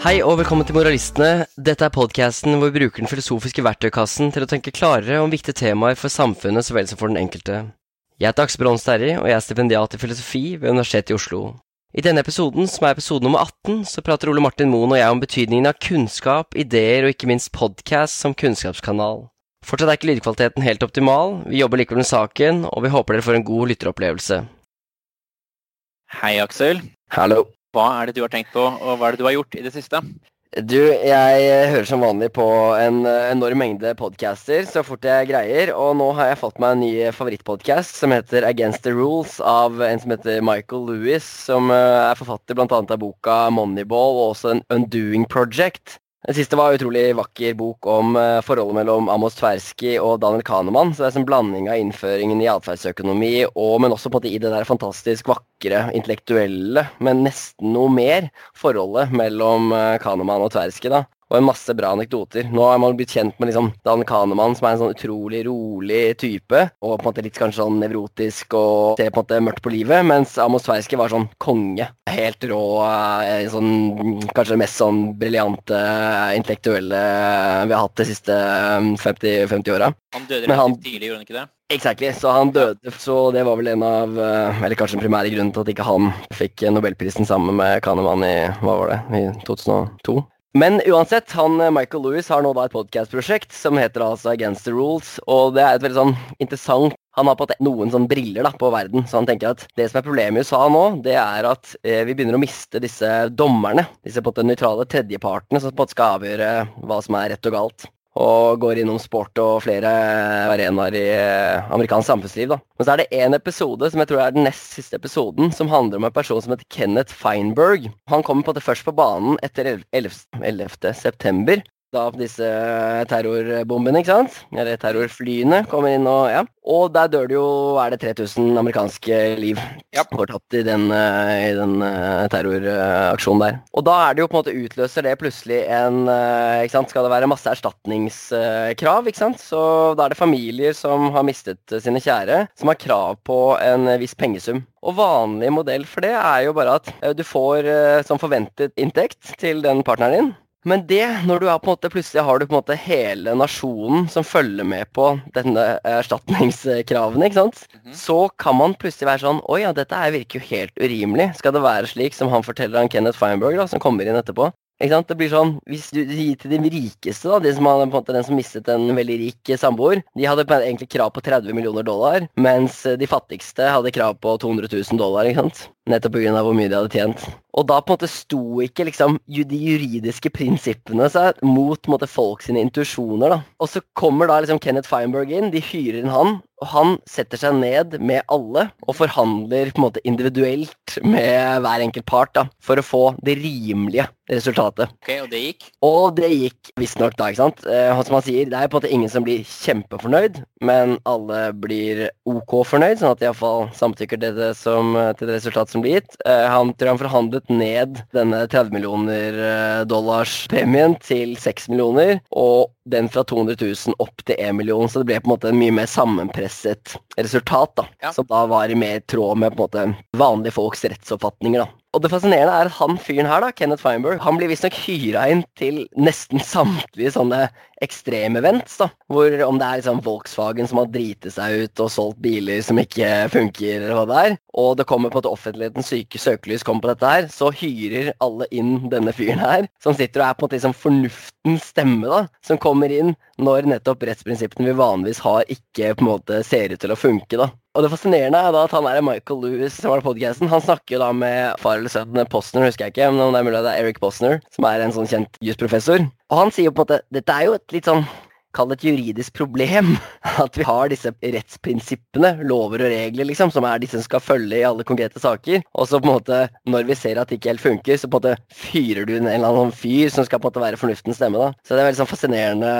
Hei og velkommen til Moralistene. Dette er podcasten hvor vi bruker den filosofiske verktøykassen til å tenke klarere om viktige temaer for samfunnet så vel som for den enkelte. Jeg heter Aksel Brons Terry, og jeg er stipendiat i filosofi ved Universitetet i Oslo. I denne episoden, som er episode nummer 18, så prater Ole Martin Moen og jeg om betydningen av kunnskap, ideer og ikke minst podcast som kunnskapskanal. Fortsatt er ikke lydkvaliteten helt optimal, vi jobber likevel med saken, og vi håper dere får en god lytteropplevelse. Hei, Aksel. Hallo. Hva er det du har tenkt på, og hva er det du har gjort i det siste? Du, jeg hører som vanlig på en enorm mengde podcaster så fort jeg greier, og nå har jeg fått meg en ny favorittpodcast som heter Against the Rules av en som heter Michael Lewis, som eh, er forfatter bl.a. av boka Moneyball og også en Undoing Project. Den siste var en utrolig vakker bok om eh, forholdet mellom Amos Tversky og Daniel Kahneman. Så det er en blanding av innføringen i atferdsøkonomi, og, men også i det der fantastisk vakre, intellektuelle, men nesten noe mer, forholdet mellom eh, Kahneman og Tversky. da og en masse bra anekdoter. Nå er man blitt kjent med liksom Dan Kahneman, som er en sånn utrolig rolig type, og på en måte litt kanskje sånn nevrotisk og ser på en måte mørkt på livet, mens Amos Tversky var sånn konge. Helt rå, eh, sånn kanskje det mest sånn briljante intellektuelle vi har hatt de siste 50, 50 åra. Han døde relativt tidlig, gjorde han ikke det? Exactly, så han døde, så det var vel en av eh, Eller kanskje den primære grunnen til at ikke han fikk nobelprisen sammen med Kahneman i hva var det, i 2002. Men uansett, han eh, Michael Lewis har nå da et podcast-prosjekt som heter altså Against the Rules, og det er et veldig sånn interessant han har på noen sånn briller da, på verden, så han tenker at det som er problemet i USA nå, det er at eh, vi begynner å miste disse dommerne, disse på en nøytrale tredjepartene som på en måte skal avgjøre hva som er rett og galt og går innom sport og flere arenaer i eh, amerikansk samfunnsliv. da. Men så er det én episode som jeg tror er den nest siste episoden, som handler om en person som heter Kenneth Feinberg. Han kommer på det først på banen etter 11. 11. september. Da disse terrorbombene, ikke sant? Eller terrorflyene kommer inn og ja. Og der dør det jo er det 3000 amerikanske liv Ja. går tapt i den, eh, i den eh, terroraksjonen der. Og da er det jo på en måte utløser det plutselig en eh, ikke sant? Skal det være masse erstatningskrav, ikke sant? Så da er det familier som har mistet eh, sine kjære, som har krav på en eh, viss pengesum. Og vanlig modell for det er jo bare at eh, du får eh, som forventet inntekt til den partneren din. Men det, når du er på en måte, plutselig har du på en måte hele nasjonen som følger med på denne erstatningskravene, ikke sant? Mhm. Så kan man plutselig være sånn Oi, ja, dette her virker jo helt urimelig. Skal det være slik som han forteller han Kenneth Feinberg, da, som kommer inn etterpå? Ikke sant? Det blir sånn, Hvis du gir til de rikeste, da, de som hadde, på en måte, den som mistet en veldig rik samboer, de hadde egentlig krav på 30 millioner dollar, mens de fattigste hadde krav på 200 000 dollar. ikke sant? Nettopp pga. hvor mye de hadde tjent. Og da på en måte sto ikke liksom de juridiske prinsippene seg mot på en måte, folk sine intuisjoner. da. Og så kommer da liksom Kenneth Feinberg inn, de hyrer inn han, og han setter seg ned med alle og forhandler på en måte individuelt med hver enkelt part da, for å få det rimelige resultatet. Ok, og det gikk? Og det gikk visstnok da, ikke sant. Eh, som han sier, det er på en måte ingen som blir kjempefornøyd, men alle blir ok fornøyd, sånn at de iallfall samtykker til det, som, til det resultatet som blir gitt. Eh, han tror han forhandlet ned denne 30 millioner eh, dollars premien til 6 millioner, og den fra 200 000 opp til 1 million, så det ble på en måte en mye mer sammenpresset resultat, da. Ja. Som da var i mer tråd med på en måte vanlige folks rettsoppfatninger, da. Og det fascinerende er at han fyren her, da, Kenneth Feinberg, han blir visstnok hyra inn til nesten samtlige sånne ekstremevents, da. Hvor om det er liksom Volkswagen som har driti seg ut og solgt biler som ikke funker, eller hva det er, og det kommer på at offentlighetens syke søkelys kommer på dette her, så hyrer alle inn denne fyren her, som sitter og er på en måte liksom fornuftens stemme, da, som kommer inn når nettopp rettsprinsippene vi vanligvis har, ikke på en måte ser ut til å funke, da. Og det fascinerende er da at han er Michael Lewis som på podcasten. Han snakker jo da med far eller sønn Posner, husker jeg ikke, men om det er mulig det er Eric Posner, som er en sånn kjent jusprofessor. Og han sier jo på en måte dette er jo et litt sånn Kall et juridisk problem. At vi har disse rettsprinsippene, lover og regler, liksom, som er disse som skal følge i alle konkrete saker. Og så på en måte, når vi ser at det ikke helt funker, så på en måte fyrer du en eller annen fyr som skal på en måte være fornuftens stemme. da. Så det er veldig sånn fascinerende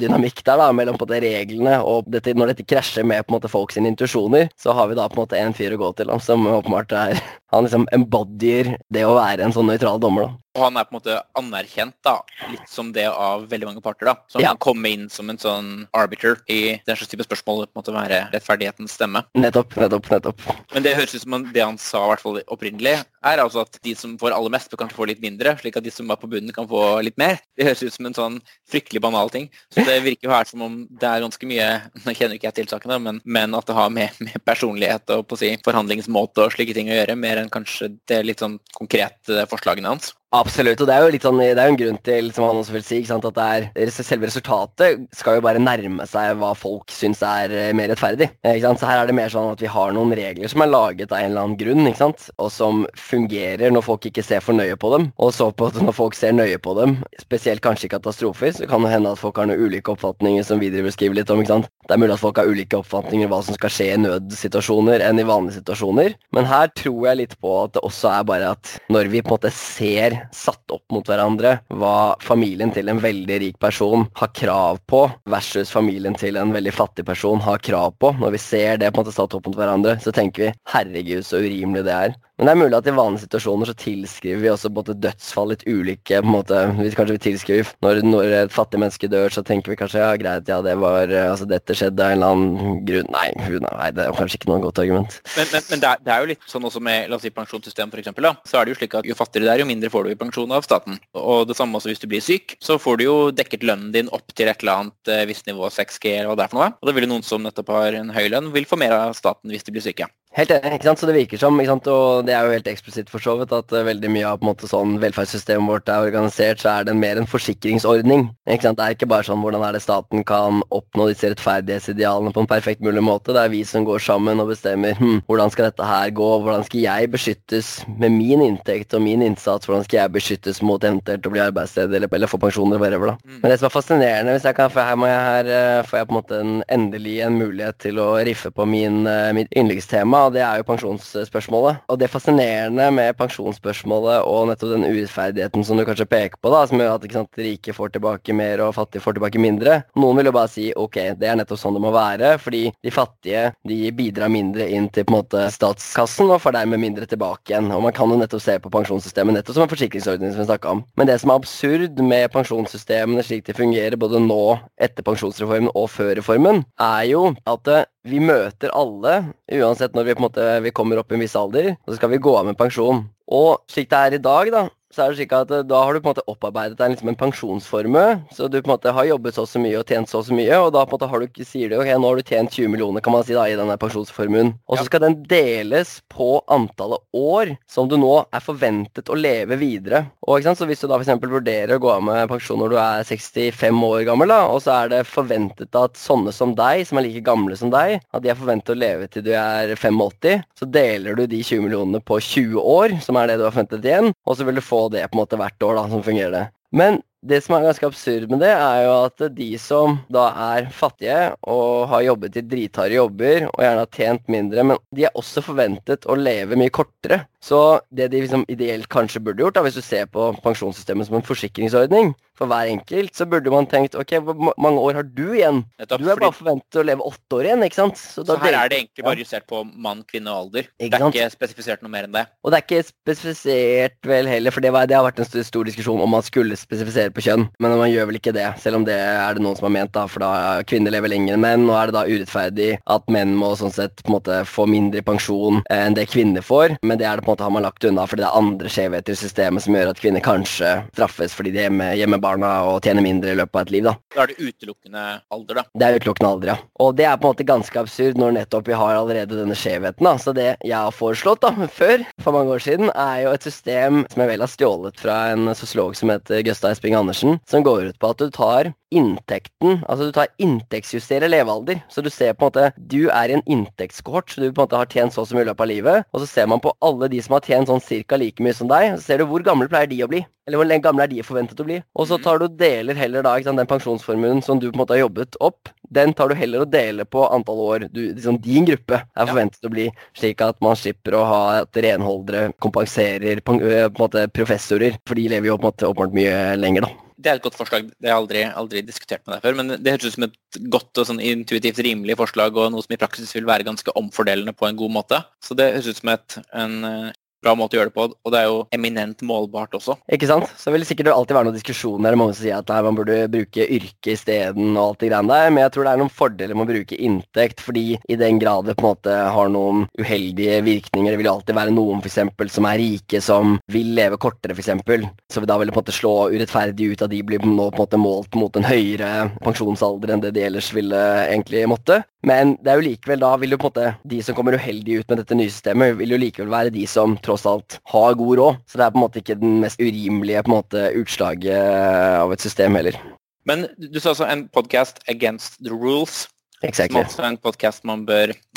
dynamikk der da, mellom på en måte reglene og dette, når dette krasjer med på en måte folk sine intuisjoner, så har vi da på en måte en fyr å gå til da, som åpenbart er Han liksom embodyer det å være en sånn nøytral dommer. da. Og han er på en måte anerkjent, da, litt som det av veldig mange parter, da. Så han Ja. kan komme inn som en sånn arbiter i den slags type spørsmål, på en måte være rettferdighetens stemme. Nettopp, nettopp, nettopp. Men det høres ut som det han sa i hvert fall opprinnelig, er altså at de som får aller mest, kanskje får litt mindre, slik at de som er på bunnen, kan få litt mer. Det høres ut som en sånn fryktelig banal ting. Så det virker jo her som om det er ganske mye Nå kjenner ikke jeg til sakene, men, men at det har med, med personlighet og på å si, forhandlingsmåte og slike ting å gjøre, mer enn kanskje det litt sånn konkrete forslagene hans. Absolutt, og det er jo litt sånn, det er en grunn til som han også vil si, sant, at er, selve resultatet skal jo bare nærme seg hva folk syns er eh, mer rettferdig. Sant? Så her er det mer sånn at vi har noen regler som er laget av en eller annen grunn, ikke sant? og som fungerer når folk ikke ser for nøye på dem. Og så på at når folk ser nøye på dem, spesielt kanskje i katastrofer, så kan det hende at folk har noen ulike oppfatninger som vi beskriver litt om. ikke sant? Det er mulig at folk har ulike oppfatninger om hva som skal skje i nødsituasjoner enn i vanlige situasjoner. Men her tror jeg litt på at det også er bare at når vi på en måte ser satt opp mot hverandre hva familien til en veldig rik person har krav på, versus familien til en veldig fattig person har krav på. Når vi ser det på en måte satt opp mot hverandre, så tenker vi herregud, så urimelig det er. Men det er mulig at i vanlige situasjoner så tilskriver vi også både dødsfall litt ulike på en måte, vi Kanskje vi tilskriver når, når, et fattig menneske dør, så tenker vi kanskje ja, greit, ja, det var altså dette skjedde av en eller annen grunn. Nei, nei det er kanskje ikke noe godt argument. Men, men, men det, er, det, er, jo litt sånn også med la oss si pensjonssystem, da. Så er det jo slik at jo fattigere det er, jo mindre får du i pensjon av staten. Og det samme også hvis du blir syk, så får du jo dekket lønnen din opp til et eller annet eh, visst nivå 6G eller hva det er for noe. Og da vil jo noen som nettopp har en høy lønn, vil få mer av staten hvis de blir syke. Helt enig, ikke sant? så det virker som, ikke sant? og det er jo helt eksplisitt for så vidt, at uh, veldig mye av på en måte sånn velferdssystemet vårt er organisert, så er det mer en forsikringsordning. ikke sant? Det er ikke bare sånn hvordan er det staten kan oppnå disse rettferdighetsidealene på en perfekt mulig måte. Det er vi som går sammen og bestemmer hm, hvordan skal dette her gå, hvordan skal jeg beskyttes med min inntekt og min innsats, hvordan skal jeg beskyttes mot eventuelt å bli arbeidsledig eller, eller få pensjon eller whatever. da. Mm. Men det som er fascinerende, hvis jeg kan, for her, må jeg, her uh, får jeg på en måte en, endelig en mulighet til å riffe på min, uh, mitt yndlingstema det er jo pensjonsspørsmålet. Og det fascinerende med pensjonsspørsmålet og nettopp den urettferdigheten som du kanskje peker på, da, som gjør at sant, rike får tilbake mer og fattige får tilbake mindre Noen vil jo bare si ok, det er nettopp sånn det må være, fordi de fattige de bidrar mindre inn til på en måte statskassen og får dermed mindre tilbake igjen. Og man kan jo nettopp se på pensjonssystemet nettopp som en forsikringsordning som vi snakka om. Men det som er absurd med pensjonssystemene slik de fungerer både nå, etter pensjonsreformen og før reformen, er jo at vi møter alle, uansett når vi, måte, vi kommer opp i en viss alder, så skal vi gå av med pensjon. Og slik det er i dag, da, så er det slik at eh, da har du på en måte opparbeidet deg liksom en pensjonsformue. Så du på en måte har jobbet så og så mye og tjent så og så mye, og da på en måte har du ikke, sier du ok, nå har du tjent 20 millioner kan man si da, i denne pensjonsformuen. Og så skal den deles på antallet år som du nå er forventet å leve videre. Og ikke sant, Så hvis du da f.eks. vurderer å gå av med pensjon når du er 65 år gammel, da, og så er det forventet at sånne som deg, som er like gamle som deg, at de er forventet å leve til du er 85, så deler du de 20 millionene på 20 år, som er det du har forventet igjen, og så vil du få det på en måte hvert år, da, som fungerer det. Men det som er ganske absurd med det, er jo at de som da er fattige og har jobbet i dritharde jobber og gjerne har tjent mindre, men de er også forventet å leve mye kortere. Så det de liksom ideelt kanskje burde gjort, da, hvis du ser på pensjonssystemet som en forsikringsordning for hver enkelt, så burde man tenkt ok, hvor mange år har du igjen? Nettopp, du er bare forventet å leve åtte år igjen, ikke sant? Så, så her er det egentlig bare justert på mann, kvinne og alder. Det er ikke spesifisert noe mer enn det. Og det er ikke spesifisert vel heller, for det, var, det har vært en stor, stor, diskusjon om man skulle spesifisere på kjønn, men man gjør vel ikke det, selv om det er det noen som har ment, da, for da kvinner lever lenger enn menn, og er det da urettferdig at menn må sånn sett på en måte få mindre pensjon enn det kvinner får, men det er det på en måte har man lagt unna fordi det er andre skjevheter i systemet som gjør at kvinner kanskje straffes fordi de er hjemme barna og tjene mindre i løpet av et liv. Da Da er det utelukkende alder, da. Det er utelukkende alder, ja. Og det er på en måte ganske absurd når nettopp vi har allerede denne skjevheten. da. Så det jeg har foreslått da, før, for mange år siden, er jo et system som jeg vel har stjålet fra en sosiolog som heter Gøsta Esping Andersen, som går ut på at du tar inntekten Altså du tar inntektsjusterer levealder. Så du ser på en måte Du er i en inntektskohort, så du på en måte har tjent så som i løpet av livet. Og så ser man på alle de som har tjent sånn cirka like mye som deg, så ser du hvor gamle pleier de å bli. Eller hvor gamle er de forventet å bli. Og så tar du deler heller da, ikke sant, den pensjonsformuen som du på en måte har jobbet opp, den tar du heller og deler på antall år du, liksom din gruppe er forventet å bli, slik at man slipper å ha at renholdere kompenserer på en måte professorer, for de lever jo på en måte åpenbart mye lenger, da. Det er et godt forslag. Det har jeg aldri, aldri diskutert med deg før. Men det høres ut som et godt og sånn intuitivt rimelig forslag, og noe som i praksis vil være ganske omfordelende på en god måte. Så det høres ut som et, en bra måte å gjøre det på, og det er jo eminent målbart også. Ikke sant? Så vil det sikkert alltid være noen diskusjoner. Mange som sier at nei, man burde bruke yrke isteden og alt det greiene der. Men jeg tror det er noen fordeler med å bruke inntekt, fordi i den grad det på en måte har noen uheldige virkninger Det vil jo alltid være noen for eksempel, som er rike, som vil leve kortere, f.eks. Så da vil på en måte slå urettferdig ut at de blir nå på en måte målt mot en høyere pensjonsalder enn det de ellers ville egentlig måtte. Men det er jo likevel da vil jo på en måte de som kommer uheldig ut med dette nye systemet, vil jo likevel være de som tross alt har god råd. Så det er på en måte ikke den mest urimelige på en måte utslaget av et system heller. Men du sa altså en podcast against the rules. Exactly. En podkast man,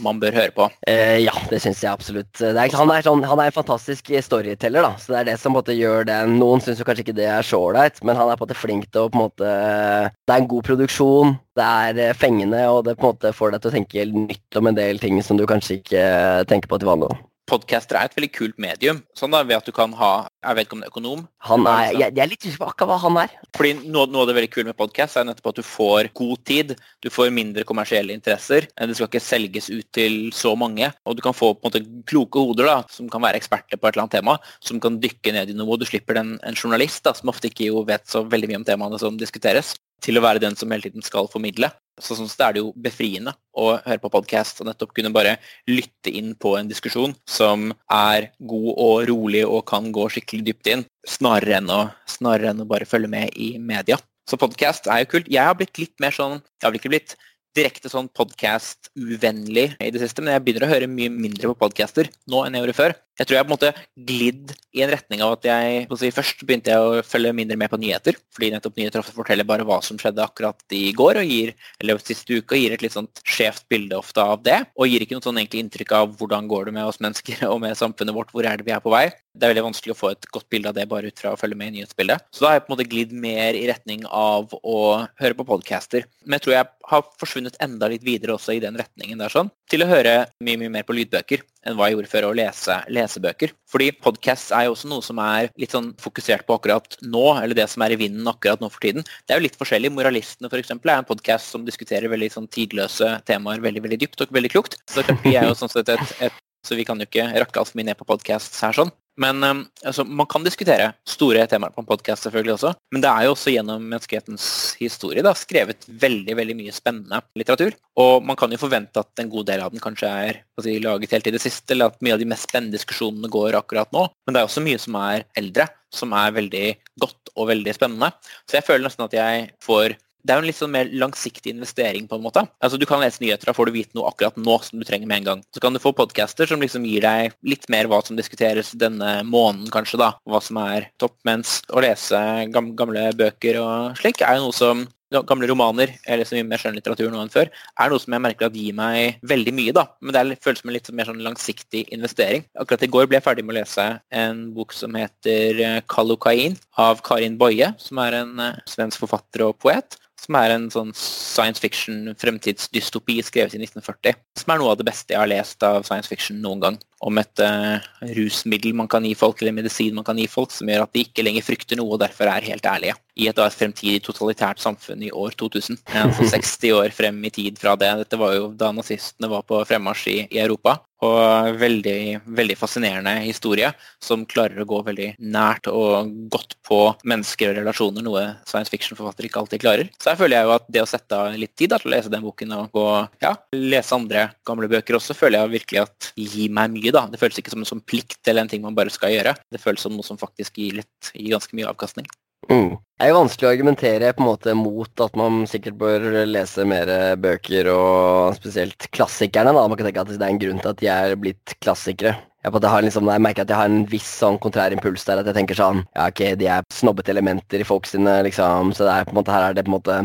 man, bør høre på. Eh, ja, det syns jeg absolutt. Er, han, er sånn, han, er en fantastisk storyteller, da. Så det er det som på en måte gjør det Noen syns kanskje ikke det er så ålreit, men han er på en måte flink til å på en måte Det er en god produksjon, det er eh, fengende, og det på en måte får deg til å tenke nytt om en del ting som du kanskje ikke tenker på til vanlig podcaster er et veldig kult medium. Sånn da, ved at du kan ha Jeg vet ikke om det er økonom. Han er, jeg, jeg er litt usikker på akkurat hva han er. Fordi noe, noe, av det veldig kule med podkast er nettopp at du får god tid. Du får mindre kommersielle interesser. Det skal ikke selges ut til så mange. Og du kan få på en måte kloke hoder da, som kan være eksperter på et eller annet tema, som kan dykke ned i noe. Du slipper den, en journalist da, som ofte ikke vet så veldig mye om temaene som diskuteres til å være den som hele tiden skal formidle. Så sånn sett er det jo befriende å høre på podkast og nettopp kunne bare lytte inn på en diskusjon som er god og rolig og kan gå skikkelig dypt inn, snarere enn å, snarere enn å bare følge med i media. Så podkast er jo kult. Jeg har blitt litt mer sånn Jeg har vel ikke blitt direkte sånn podkast-uvennlig i det siste, men jeg begynner å høre mye mindre på podcaster nå enn jeg gjorde før. Jeg tror jeg på en måte glidd i en retning av at jeg si, Først begynte jeg å følge mindre med på nyheter, fordi nettopp nyheter ofte forteller bare hva som skjedde akkurat i går, og gir, eller siste uke, og gir et litt sånt skjevt bilde ofte av det. Og gir ikke noe sånn egentlig inntrykk av hvordan går det med oss mennesker og med samfunnet vårt, hvor er det vi er på vei. Det er veldig vanskelig å få et godt bilde av det bare ut fra å følge med i nyhetsbildet. Så da har jeg på en måte glidd mer i retning av å høre på podcaster. Men jeg tror jeg har forsvunnet enda litt videre også i den retningen der sånn, til å høre mye, mye mer på lydbøker enn hva jeg gjorde før, å lese lesebøker. Fordi podcasts er jo også noe som er litt sånn fokusert på akkurat nå, eller det som er i vinden akkurat nå for tiden. Det er jo litt forskjellig. Moralistene f.eks. er en podkast som diskuterer veldig sånn tidløse temaer veldig veldig dypt og veldig klokt. Så vi er jo sånn sett et, et så vi kan jo ikke rakke altfor mye ned på podcasts her sånn. Men um, altså, man kan diskutere store temaer på en podkast selvfølgelig også. Men det er jo også gjennom menneskehetens historie da, skrevet veldig veldig mye spennende litteratur. Og man kan jo forvente at en god del av den kanskje er si, laget helt i det siste, eller at mye av de mest spennende diskusjonene går akkurat nå. Men det er også mye som er eldre, som er veldig godt og veldig spennende. Så jeg føler nesten at jeg får det er jo en litt sånn mer langsiktig investering, på en måte. Altså, Du kan lese nyheter, da får du vite noe akkurat nå som du trenger med en gang. Så kan du få podcaster som liksom gir deg litt mer hva som diskuteres denne måneden, kanskje, da. Hva som er topp. Mens å lese gamle bøker og slik er jo noe som gamle romaner, eller så mye mer skjønnlitteratur nå enn før, er noe som jeg merker at gir meg veldig mye, da. Men det føles som en litt mer sånn langsiktig investering. Akkurat i går ble jeg ferdig med å lese en bok som heter 'Kallokain' Kalukain av Karin Boye, som er en uh, svensk forfatter og poet som er en sånn science fiction fremtidsdystopi skrevet i 1940. Som er noe av det beste jeg har lest av science fiction noen gang. Om et uh, rusmiddel man kan gi folk, eller medisin man kan gi folk, som gjør at de ikke lenger frykter noe og derfor er helt ærlige. I et, fremtidig totalitært samfunn i år 2000. Altså 60 år frem i tid fra det. Dette var jo da nazistene var på fremmarsj i, i Europa. Og veldig, veldig fascinerende historie som klarer å gå veldig nært og godt på mennesker og relasjoner, noe science fiction-forfattere ikke alltid klarer. Så her føler jeg jo at det å sette av litt tid da, til å lese den boken og gå, ja, lese andre gamle bøker også, føler jeg virkelig at gir meg mye. da. Det føles ikke som en som plikt eller en ting man bare skal gjøre. Det føles som noe som faktisk gir, litt, gir ganske mye avkastning. Mm. Det er jo vanskelig å argumentere på en måte mot at man sikkert bør lese mer bøker, og spesielt klassikerne. da. Man kan tenke at det er en grunn til at de er blitt klassikere. Jeg, liksom, jeg, merker at jeg har en viss sånn kontrær impuls der. At jeg tenker sånn Ja, ok, de er snobbete elementer i folk sine, liksom. Så det er på en måte, her er det på en måte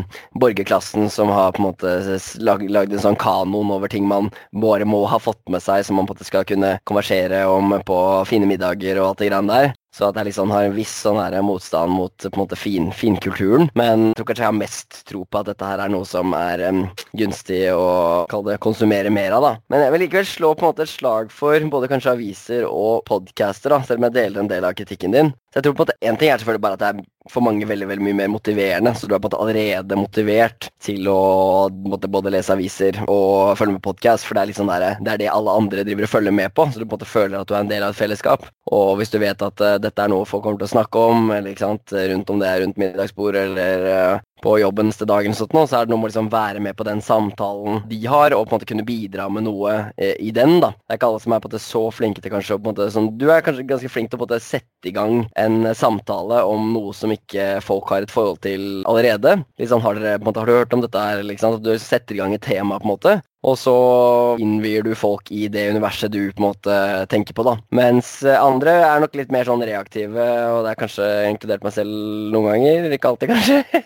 borgerklassen som har på en måte lagd en sånn kanon over ting man bare må ha fått med seg, som man på en måte skal kunne konversere om på fine middager og alt det greiene der. Så at jeg liksom har en viss sånn her motstand mot på en måte fin, finkulturen. Men jeg tror kanskje jeg har mest tro på at dette her er noe som er um, gunstig å det konsumere mer av. da. Men jeg vil likevel slå på en måte et slag for både kanskje aviser og podcaster, da, selv om jeg deler en del av kritikken din. Så jeg tror på en måte En ting er selvfølgelig bare at det er for mange veldig veldig mye mer motiverende. Så du er på en måte allerede motivert til å måtte både lese aviser og følge med podkast. For det er, liksom der, det er det alle andre driver og følger med på. Så du på en måte føler at du er en del av et fellesskap. Og hvis du vet at uh, dette er noe folk kommer til å snakke om, eller ikke sant, rundt om det er rundt middagsbord eller uh, på jobben til dagen, sånn, så er det noe med å liksom være med på den samtalen de har, og på en måte kunne bidra med noe eh, i den. da. Det er ikke alle som er på en måte så flinke til kanskje, på en måte, sånn, Du er kanskje ganske flink til å på en måte sette i gang en samtale om noe som ikke folk har et forhold til allerede. Liksom, har, dere, på en måte, har du hørt om dette her? Liksom, at du setter i gang et tema, på en måte. Og så innvier du folk i det universet du på en måte tenker på, da. Mens andre er nok litt mer sånn reaktive, og det er kanskje inkludert meg selv noen ganger. Ikke alltid, kanskje.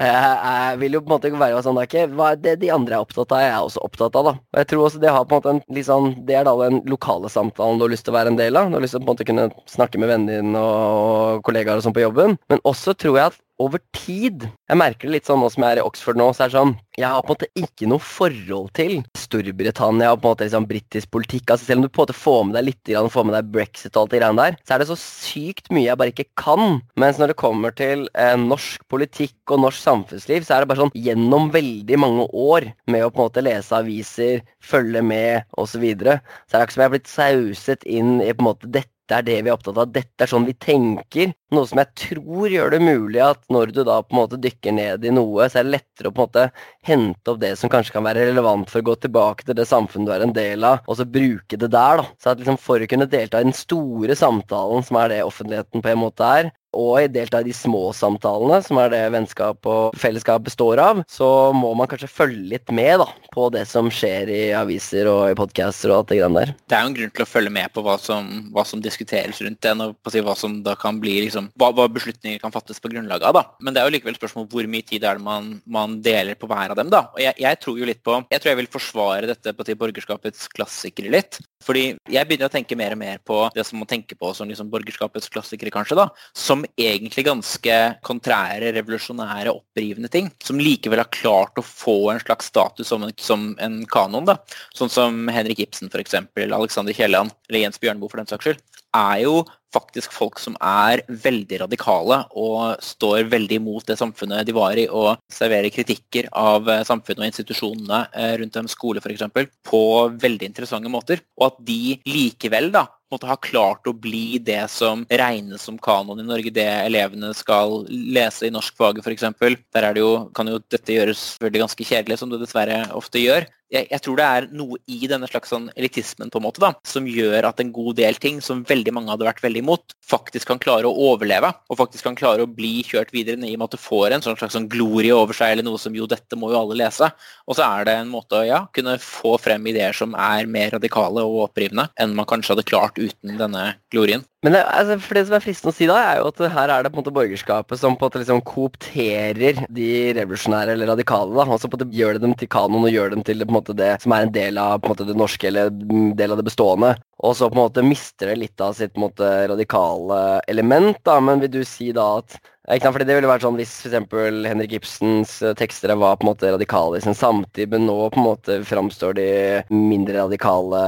Jeg vil jo på en måte være sånn da, ikke hva er det de andre er opptatt av, jeg er også opptatt av, da. Og jeg tror også det har på en måte en litt sånn Det er da den lokale samtalen du har lyst til å være en del av. Du har lyst til å på en måte kunne snakke med vennene dine og kollegaer og sånn på jobben. Men også tror jeg at over tid Jeg merker det litt sånn nå som jeg er i Oxford nå, så er det sånn Jeg har på en måte ikke noe forhold til Storbritannia og på en måte liksom britisk politikk. altså Selv om du på en måte får med deg litt, grann, får med deg brexit og alt det greiene der, så er det så sykt mye jeg bare ikke kan. Mens når det kommer til eh, norsk politikk og norsk samfunnsliv, så er det bare sånn gjennom veldig mange år med å på en måte lese aviser, følge med osv., så, videre, så er det ikke som jeg har blitt sauset inn i på en måte dette dette er det vi er opptatt av, dette er sånn vi tenker. Noe som jeg tror gjør det mulig at når du da på en måte dykker ned i noe, så er det lettere å på en måte hente opp det som kanskje kan være relevant for å gå tilbake til det samfunnet du er en del av, og så bruke det der. da. Så at liksom For å kunne delta i den store samtalen, som er det offentligheten på en måte er, og delta i de små samtalene, som er det vennskap og fellesskap består av, så må man kanskje følge litt med da, på det som skjer i aviser og i podcaster og alt det greiene der. Det er jo en grunn til å følge med på hva som, hva som diskuteres rundt det, og si hva som da kan bli liksom, hva, hva, beslutninger kan fattes på grunnlag av. da. Men det er jo likevel spørsmål hvor mye tid er det man, man deler på hver av dem. da. Og jeg, jeg, tror jo litt på, jeg tror jeg vil forsvare dette på borgerskapets klassikere litt. Fordi jeg begynner å tenke mer og mer på det som man tenker på som liksom borgerskapets klassikere, kanskje, da, som egentlig ganske kontrære, revolusjonære, opprivende ting. Som likevel har klart å få en slags status som en, som en kanon. da. Sånn som Henrik Ibsen f.eks., Alexander Kielland, eller Jens Bjørneboe for den saks skyld. Er jo faktisk folk som er veldig radikale og står veldig imot det samfunnet de var i, og serverer kritikker av eh, samfunnet og institusjonene eh, rundt en skole f.eks. på veldig interessante måter. Og at de likevel da måtte ha klart å bli det som regnes som kanon i Norge, det elevene skal lese i norskfaget f.eks. Der er det jo, kan jo dette gjøres ganske kjedelig, som det dessverre ofte gjør. Jeg, jeg, tror det er noe i denne slags sånn elitismen på en måte da, som gjør at en god del ting som veldig mange hadde vært veldig imot, faktisk kan klare å overleve. Og faktisk kan klare å bli kjørt videre i og med at det får en sånn slags sånn glorie over seg, eller noe som jo dette må jo alle lese. Og så er det en måte å ja, kunne få frem ideer som er mer radikale og opprivende enn man kanskje hadde klart uten denne glorien. Men det, altså, for det som er fristende å si da, er jo at her er det på en måte borgerskapet som på en måte liksom koopterer de revolusjonære eller radikale. da, og så på en måte gjør det dem til kanon og gjør dem til på en måte det som er en del av på en måte det norske eller del av det bestående. Og så på en måte mister det litt av sitt på en måte radikale element. da, Men vil du si da at ikke sant, fordi det ville vært sånn Hvis f.eks. Henrik Ibsens eh, tekster var på en måte radikale i sin samtid, men nå på en måte framstår de mindre radikale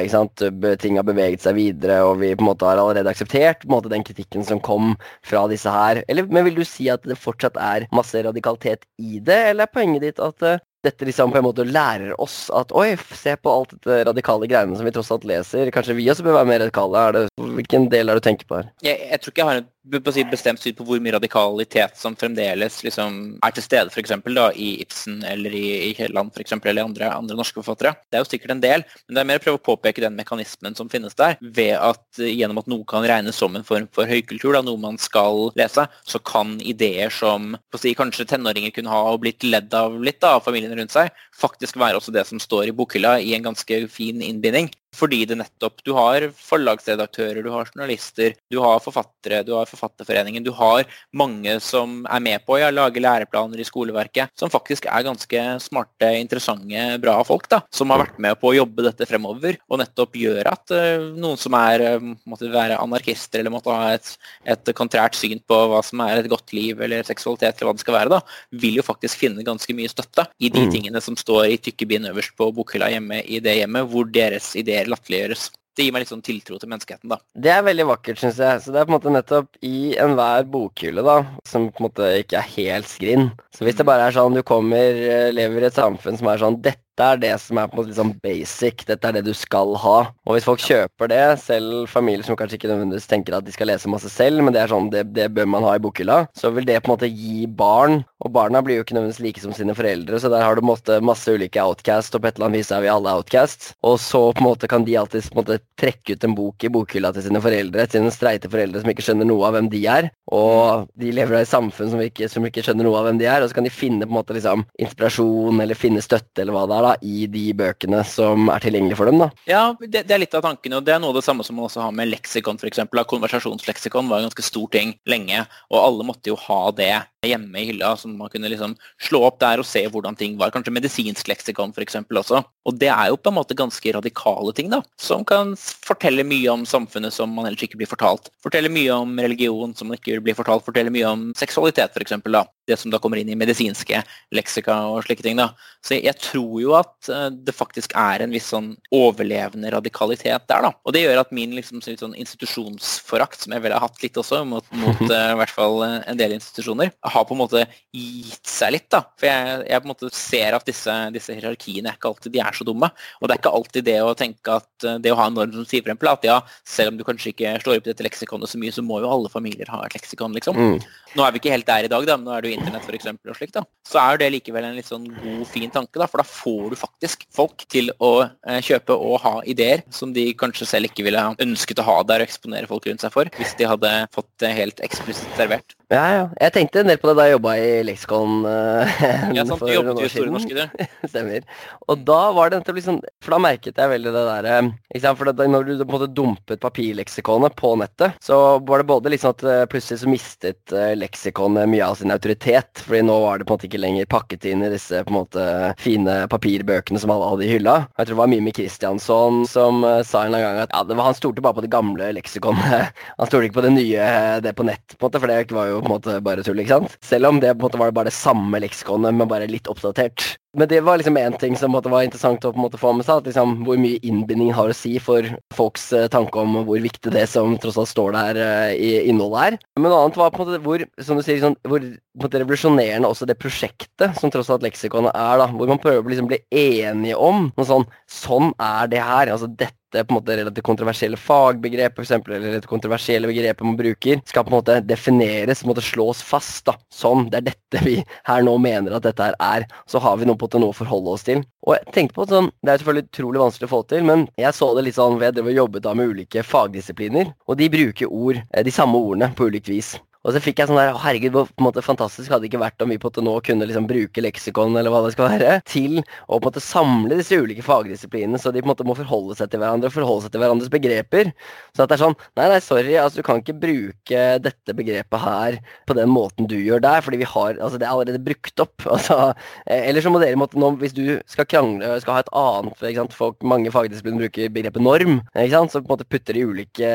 ikke sant, Ting har beveget seg videre, og vi på en måte har allerede akseptert måte den kritikken som kom fra disse her. Eller, men vil du si at det fortsatt er masse radikalitet i det, eller er poenget ditt at eh, dette liksom på en måte lærer oss at oi, se på alt dette radikale greiene som vi tross alt leser. Kanskje vi også bør være mer radikale? Det, hvilken del er det du tenker på her? Jeg, jeg tror ikke jeg har en bestemt syn på hvor mye radikalitet som fremdeles liksom, er til stede for eksempel, i Ibsen eller i, i Kielland eller andre, andre, norske forfattere. Det er jo sikkert en del, men det er mer å prøve å påpeke den mekanismen som finnes der, ved at gjennom at noe kan regnes som en form for høykultur, da, noe man skal lese, så kan ideer som si, kanskje tenåringer kunne ha og blitt ledd av litt da, av familien rundt seg, faktisk være også det som står i bokhylla i en ganske fin innbinding. Fordi det nettopp Du har forlagsredaktører, du har journalister, du har forfattere, du har Forfatterforeningen. Du har mange som er med på å ja, lage læreplaner i skoleverket, som faktisk er ganske smarte, interessante, bra folk, da, som har vært med på å jobbe dette fremover, og nettopp gjør at uh, noen som er, uh, måtte være anarkister eller måtte ha et, et kontrært syn på hva som er et godt liv eller seksualitet, eller hva det skal være, da, vil jo faktisk finne ganske mye støtte i de mm. tingene som står i tykke bind øverst på bokhylla hjemme i det hjemmet, hvor deres ideer latterliggjøres. det gir meg litt sånn tiltro til menneskeheten, da. Det er veldig vakkert, syns jeg. Så det er på en måte nettopp i enhver bokhylle, da, som på en måte ikke er helt skrinn. Så hvis det bare er sånn du kommer, eh, lever i et samfunn som er sånn dette er det som er på en måte sånn basic, dette er det du skal ha. Og hvis folk kjøper det, selv familier som kanskje ikke nødvendigvis tenker at de skal lese masse selv, men det er sånn, det, det bør man ha i bokhylla, så vil det på en måte gi barn Og barna blir jo ikke nødvendigvis like som sine foreldre, så der har du måte, masse ulike outcast, og på et eller annet vis er vi alle outcast. Og så på en måte kan de alltid på en måte trekke ut en bok i bokhylla til sine foreldre, til sine streite foreldre som ikke skjønner noe av hvem de er. Og de lever i et samfunn som ikke, som ikke skjønner noe av hvem de er, og så kan de finne på en måte liksom inspirasjon eller finne støtte eller hva det er da, i de bøkene som er tilgjengelige for dem. da. Ja, det, det er litt av tankene, og det er noe av det samme som man også har med leksikon, f.eks. Konversasjonsleksikon var en ganske stor ting lenge, og alle måtte jo ha det hjemme i hylla, så man kunne liksom slå opp der og se hvordan ting var. Kanskje medisinsk leksikon f.eks. også. Og det er jo på en måte ganske radikale ting, da, som kan fortelle mye om samfunnet som man ellers ikke blir fortalt. Fortelle mye om religion som man ikke blir fortalt. Fortelle mye om seksualitet, f.eks. Det som da kommer inn i medisinske leksika og slike ting. da. Så jeg tror jo at eh, det faktisk er en viss sånn overlevende radikalitet der, da. Og det gjør at min liksom sånn institusjonsforakt, som jeg vel har hatt litt også, mot, mot uh, i hvert fall en del institusjoner, har på en måte gitt seg litt. da. For jeg, jeg på en måte ser at disse, disse, hierarkiene er ikke alltid de er så dumme. Og det er ikke alltid det å tenke at uh, det å ha en norm som sier for eksempel, at ja, selv om du kanskje ikke slår opp dette leksikonet så mye, så må jo alle familier ha et leksikon, liksom. Mm. Nå er vi ikke helt der i dag, da, men nå er det jo internett eksempel, og slikt. da. Så er det likevel en litt sånn god, fin tanke, da, for da får du faktisk folk til å uh, kjøpe og ha ideer som de kanskje selv ikke ville ønsket å ha der og eksponere folk rundt seg for, hvis de hadde fått det helt eksplisitt servert. Ja, ja. Jeg tenkte en del på det da jeg jobba i leksikon uh, ja, sant, du jobbet jo i Store Norske, du. Stemmer. Og da var det liksom For da merket jeg veldig det derre For det, når du på en måte dumpet papirleksikonet på nettet, så var det både liksom at uh, plutselig så mistet leksikonet mye av sin autoritet. Fordi nå var det på en måte ikke lenger pakket inn i disse på en måte fine papirbøkene som alle hadde i hylla. Jeg tror det var Mimi Kristiansson som sa en gang at ja, var, han stolte bare på det gamle leksikonet. Han stolte ikke på det nye, det på nett, på en måte, for det var jo på en måte bare tull, ikke sant? Selv om det på en måte var bare det samme leksikonet, men bare litt oppdatert. Men det var liksom én ting som var interessant å på en måte få med seg. At liksom, hvor mye innbinding har å si for folks uh, tanke om hvor viktig det som tross alt står der uh, i innholdet er. Men noe annet var på en måte hvor som du sier, sånn, hvor på en måte revolusjonerende også det prosjektet som tross alt leksikonet er. da, Hvor man prøver å liksom bli enige om noe sånn Sånn er det her. altså dette på en måte relativt kontroversielle fagbegrep, for eksempel, eller relativt kontroversielle begrepet man bruker, skal på en måte defineres, på en måte slås fast. da, Sånn. Det er dette vi her nå mener at dette her er. Så har vi noe på til noe å forholde oss til. Og jeg tenkte på sånn, Det er selvfølgelig utrolig vanskelig å få til, men jeg så det litt sånn ved jeg jobbet da med ulike fagdisipliner, og de bruker ord, de samme ordene på ulikt vis. Og så fikk jeg sånn der Herregud, på en måte fantastisk hadde det ikke vært om vi på en måte nå kunne liksom bruke leksikon eller hva det skal være, til å på en måte samle disse ulike fagdisiplinene, så de på en måte må forholde seg til hverandre og forholde seg til hverandres begreper. Så at det er sånn Nei, nei, sorry, altså du kan ikke bruke dette begrepet her på den måten du gjør der, fordi vi har Altså, det er allerede brukt opp. Altså, eh, eller så må dere måtte nå, hvis du skal krangle skal ha et annet ikke sant, folk, Mange fagdisipliner bruker begrepet norm, ikke sant, så på en måte putter de ulike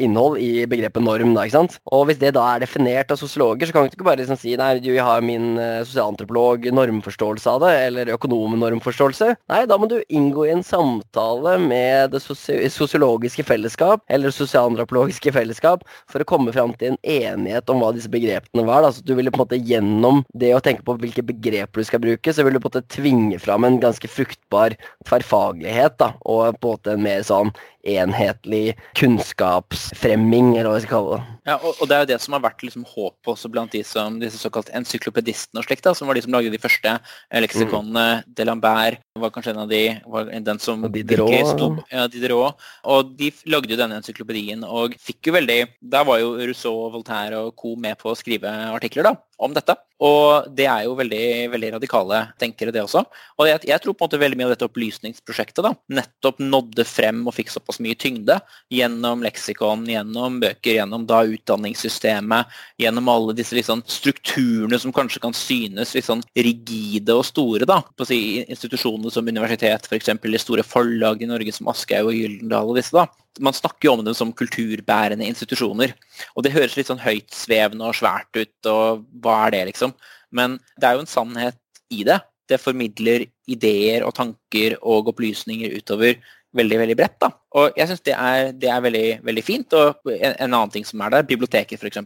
innhold i begrepet norm, da, ikke sant. Og hvis det da er det definert av sosiologer, så kan du ikke bare liksom si nei, jeg har min uh, sosialantropolog normforståelse av det, eller økonomnormforståelse. Nei, da må du inngå i en samtale med det sosiologiske fellesskap, eller sosialantropologiske fellesskap, for å komme fram til en enighet om hva disse begrepene var. Da. Så du ville på en måte gjennom det å tenke på hvilke begreper du skal bruke, så vil du på en måte tvinge fram en ganske fruktbar tverrfaglighet, da, og på en måte en mer sånn enhetlig kunnskapsfremming, eller hva vi skal kalle det. Ja, og, og, det er jo det som har vært liksom håp også blant de som, disse såkalte encyklopedistene og slikt, da, som var de som lagde de første leksikonene. Mm. Delambert var kanskje en av de, var den som Diderot. Ja, Diderot. Og de lagde jo denne encyklopedien, og fikk jo veldig Der var jo Rousseau, Voltaire og co. med på å skrive artikler da, om dette. Og det er jo veldig, veldig radikale tenkere, det også. Og jeg, jeg, tror på en måte veldig mye av dette opplysningsprosjektet da, nettopp nådde frem og fikk såpass mye tyngde gjennom leksikon, gjennom bøker, gjennom da utdanningssystemet, gjennom alle disse liksom, strukturene som kanskje kan synes liksom, rigide og store. da, på å si Institusjoner som universitet, f.eks. de store forlag i Norge som Aschehoug og Gyldendal og disse. da, man snakker jo om dem som kulturbærende institusjoner. Og det høres litt sånn høytsvevende og svært ut, og hva er det, liksom? Men det er jo en sannhet i det. det formidler ideer og tanker og opplysninger utover veldig veldig bredt. da. Og jeg syns det, det, er veldig, veldig fint. Og en, en, annen ting som er der, biblioteker f.eks.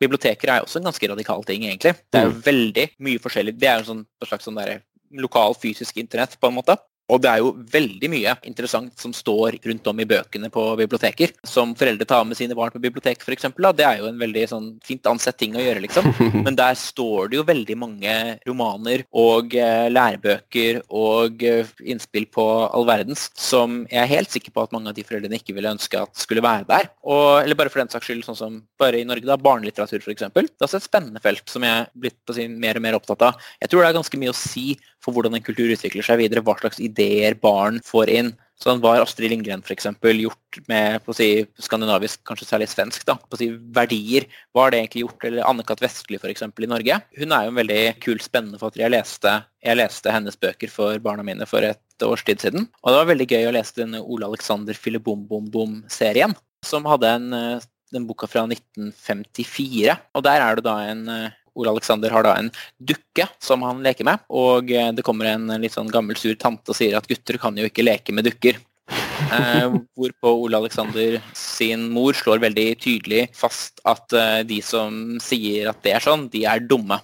Biblioteker er også en ganske radikal ting, egentlig. Det er jo mm. veldig mye forskjellig. Det er jo sånn, en slags sånn der, lokal fysisk internett, på en måte. Og det er jo veldig mye interessant som står rundt om i bøkene på biblioteker. Som foreldre tar med sine barn på bibliotek, f.eks. Det er jo en veldig sånn, fint ansett ting å gjøre, liksom. Men der står det jo veldig mange romaner og eh, lærebøker og eh, innspill på all verdens som jeg er helt sikker på at mange av de foreldrene ikke ville ønske at skulle være der. Og, eller bare for den saks skyld, sånn som bare i Norge, da, barnelitteratur f.eks. Det er også et spennende felt som jeg er blitt på sin mer og mer opptatt av. Jeg tror det er ganske mye å si for hvordan en kultur utvikler seg videre, hva slags ideer barn får inn. Sånn var Astrid Lindgren f.eks. gjort med på å si, skandinavisk, kanskje særlig svensk, da, på å si, verdier. Var det egentlig gjort? Eller Anne-Kat. Vestli f.eks. i Norge. Hun er jo en veldig kul, spennende forfatter. Jeg leste, jeg leste hennes bøker for barna mine for et års tid siden. Og det var veldig gøy å lese denne Ole Alexander Filebom-bom-bom-serien, som hadde en eh, den boka fra 1954. Og der er det da en eh, Ole Alexander har da en dukke som han leker med, og eh, det kommer en litt sånn gammel, sur tante og sier at gutter kan jo ikke leke med dukker. Eh, hvorpå Ole Alexander sin mor slår veldig tydelig fast at eh, de som sier at det er sånn, de er dumme.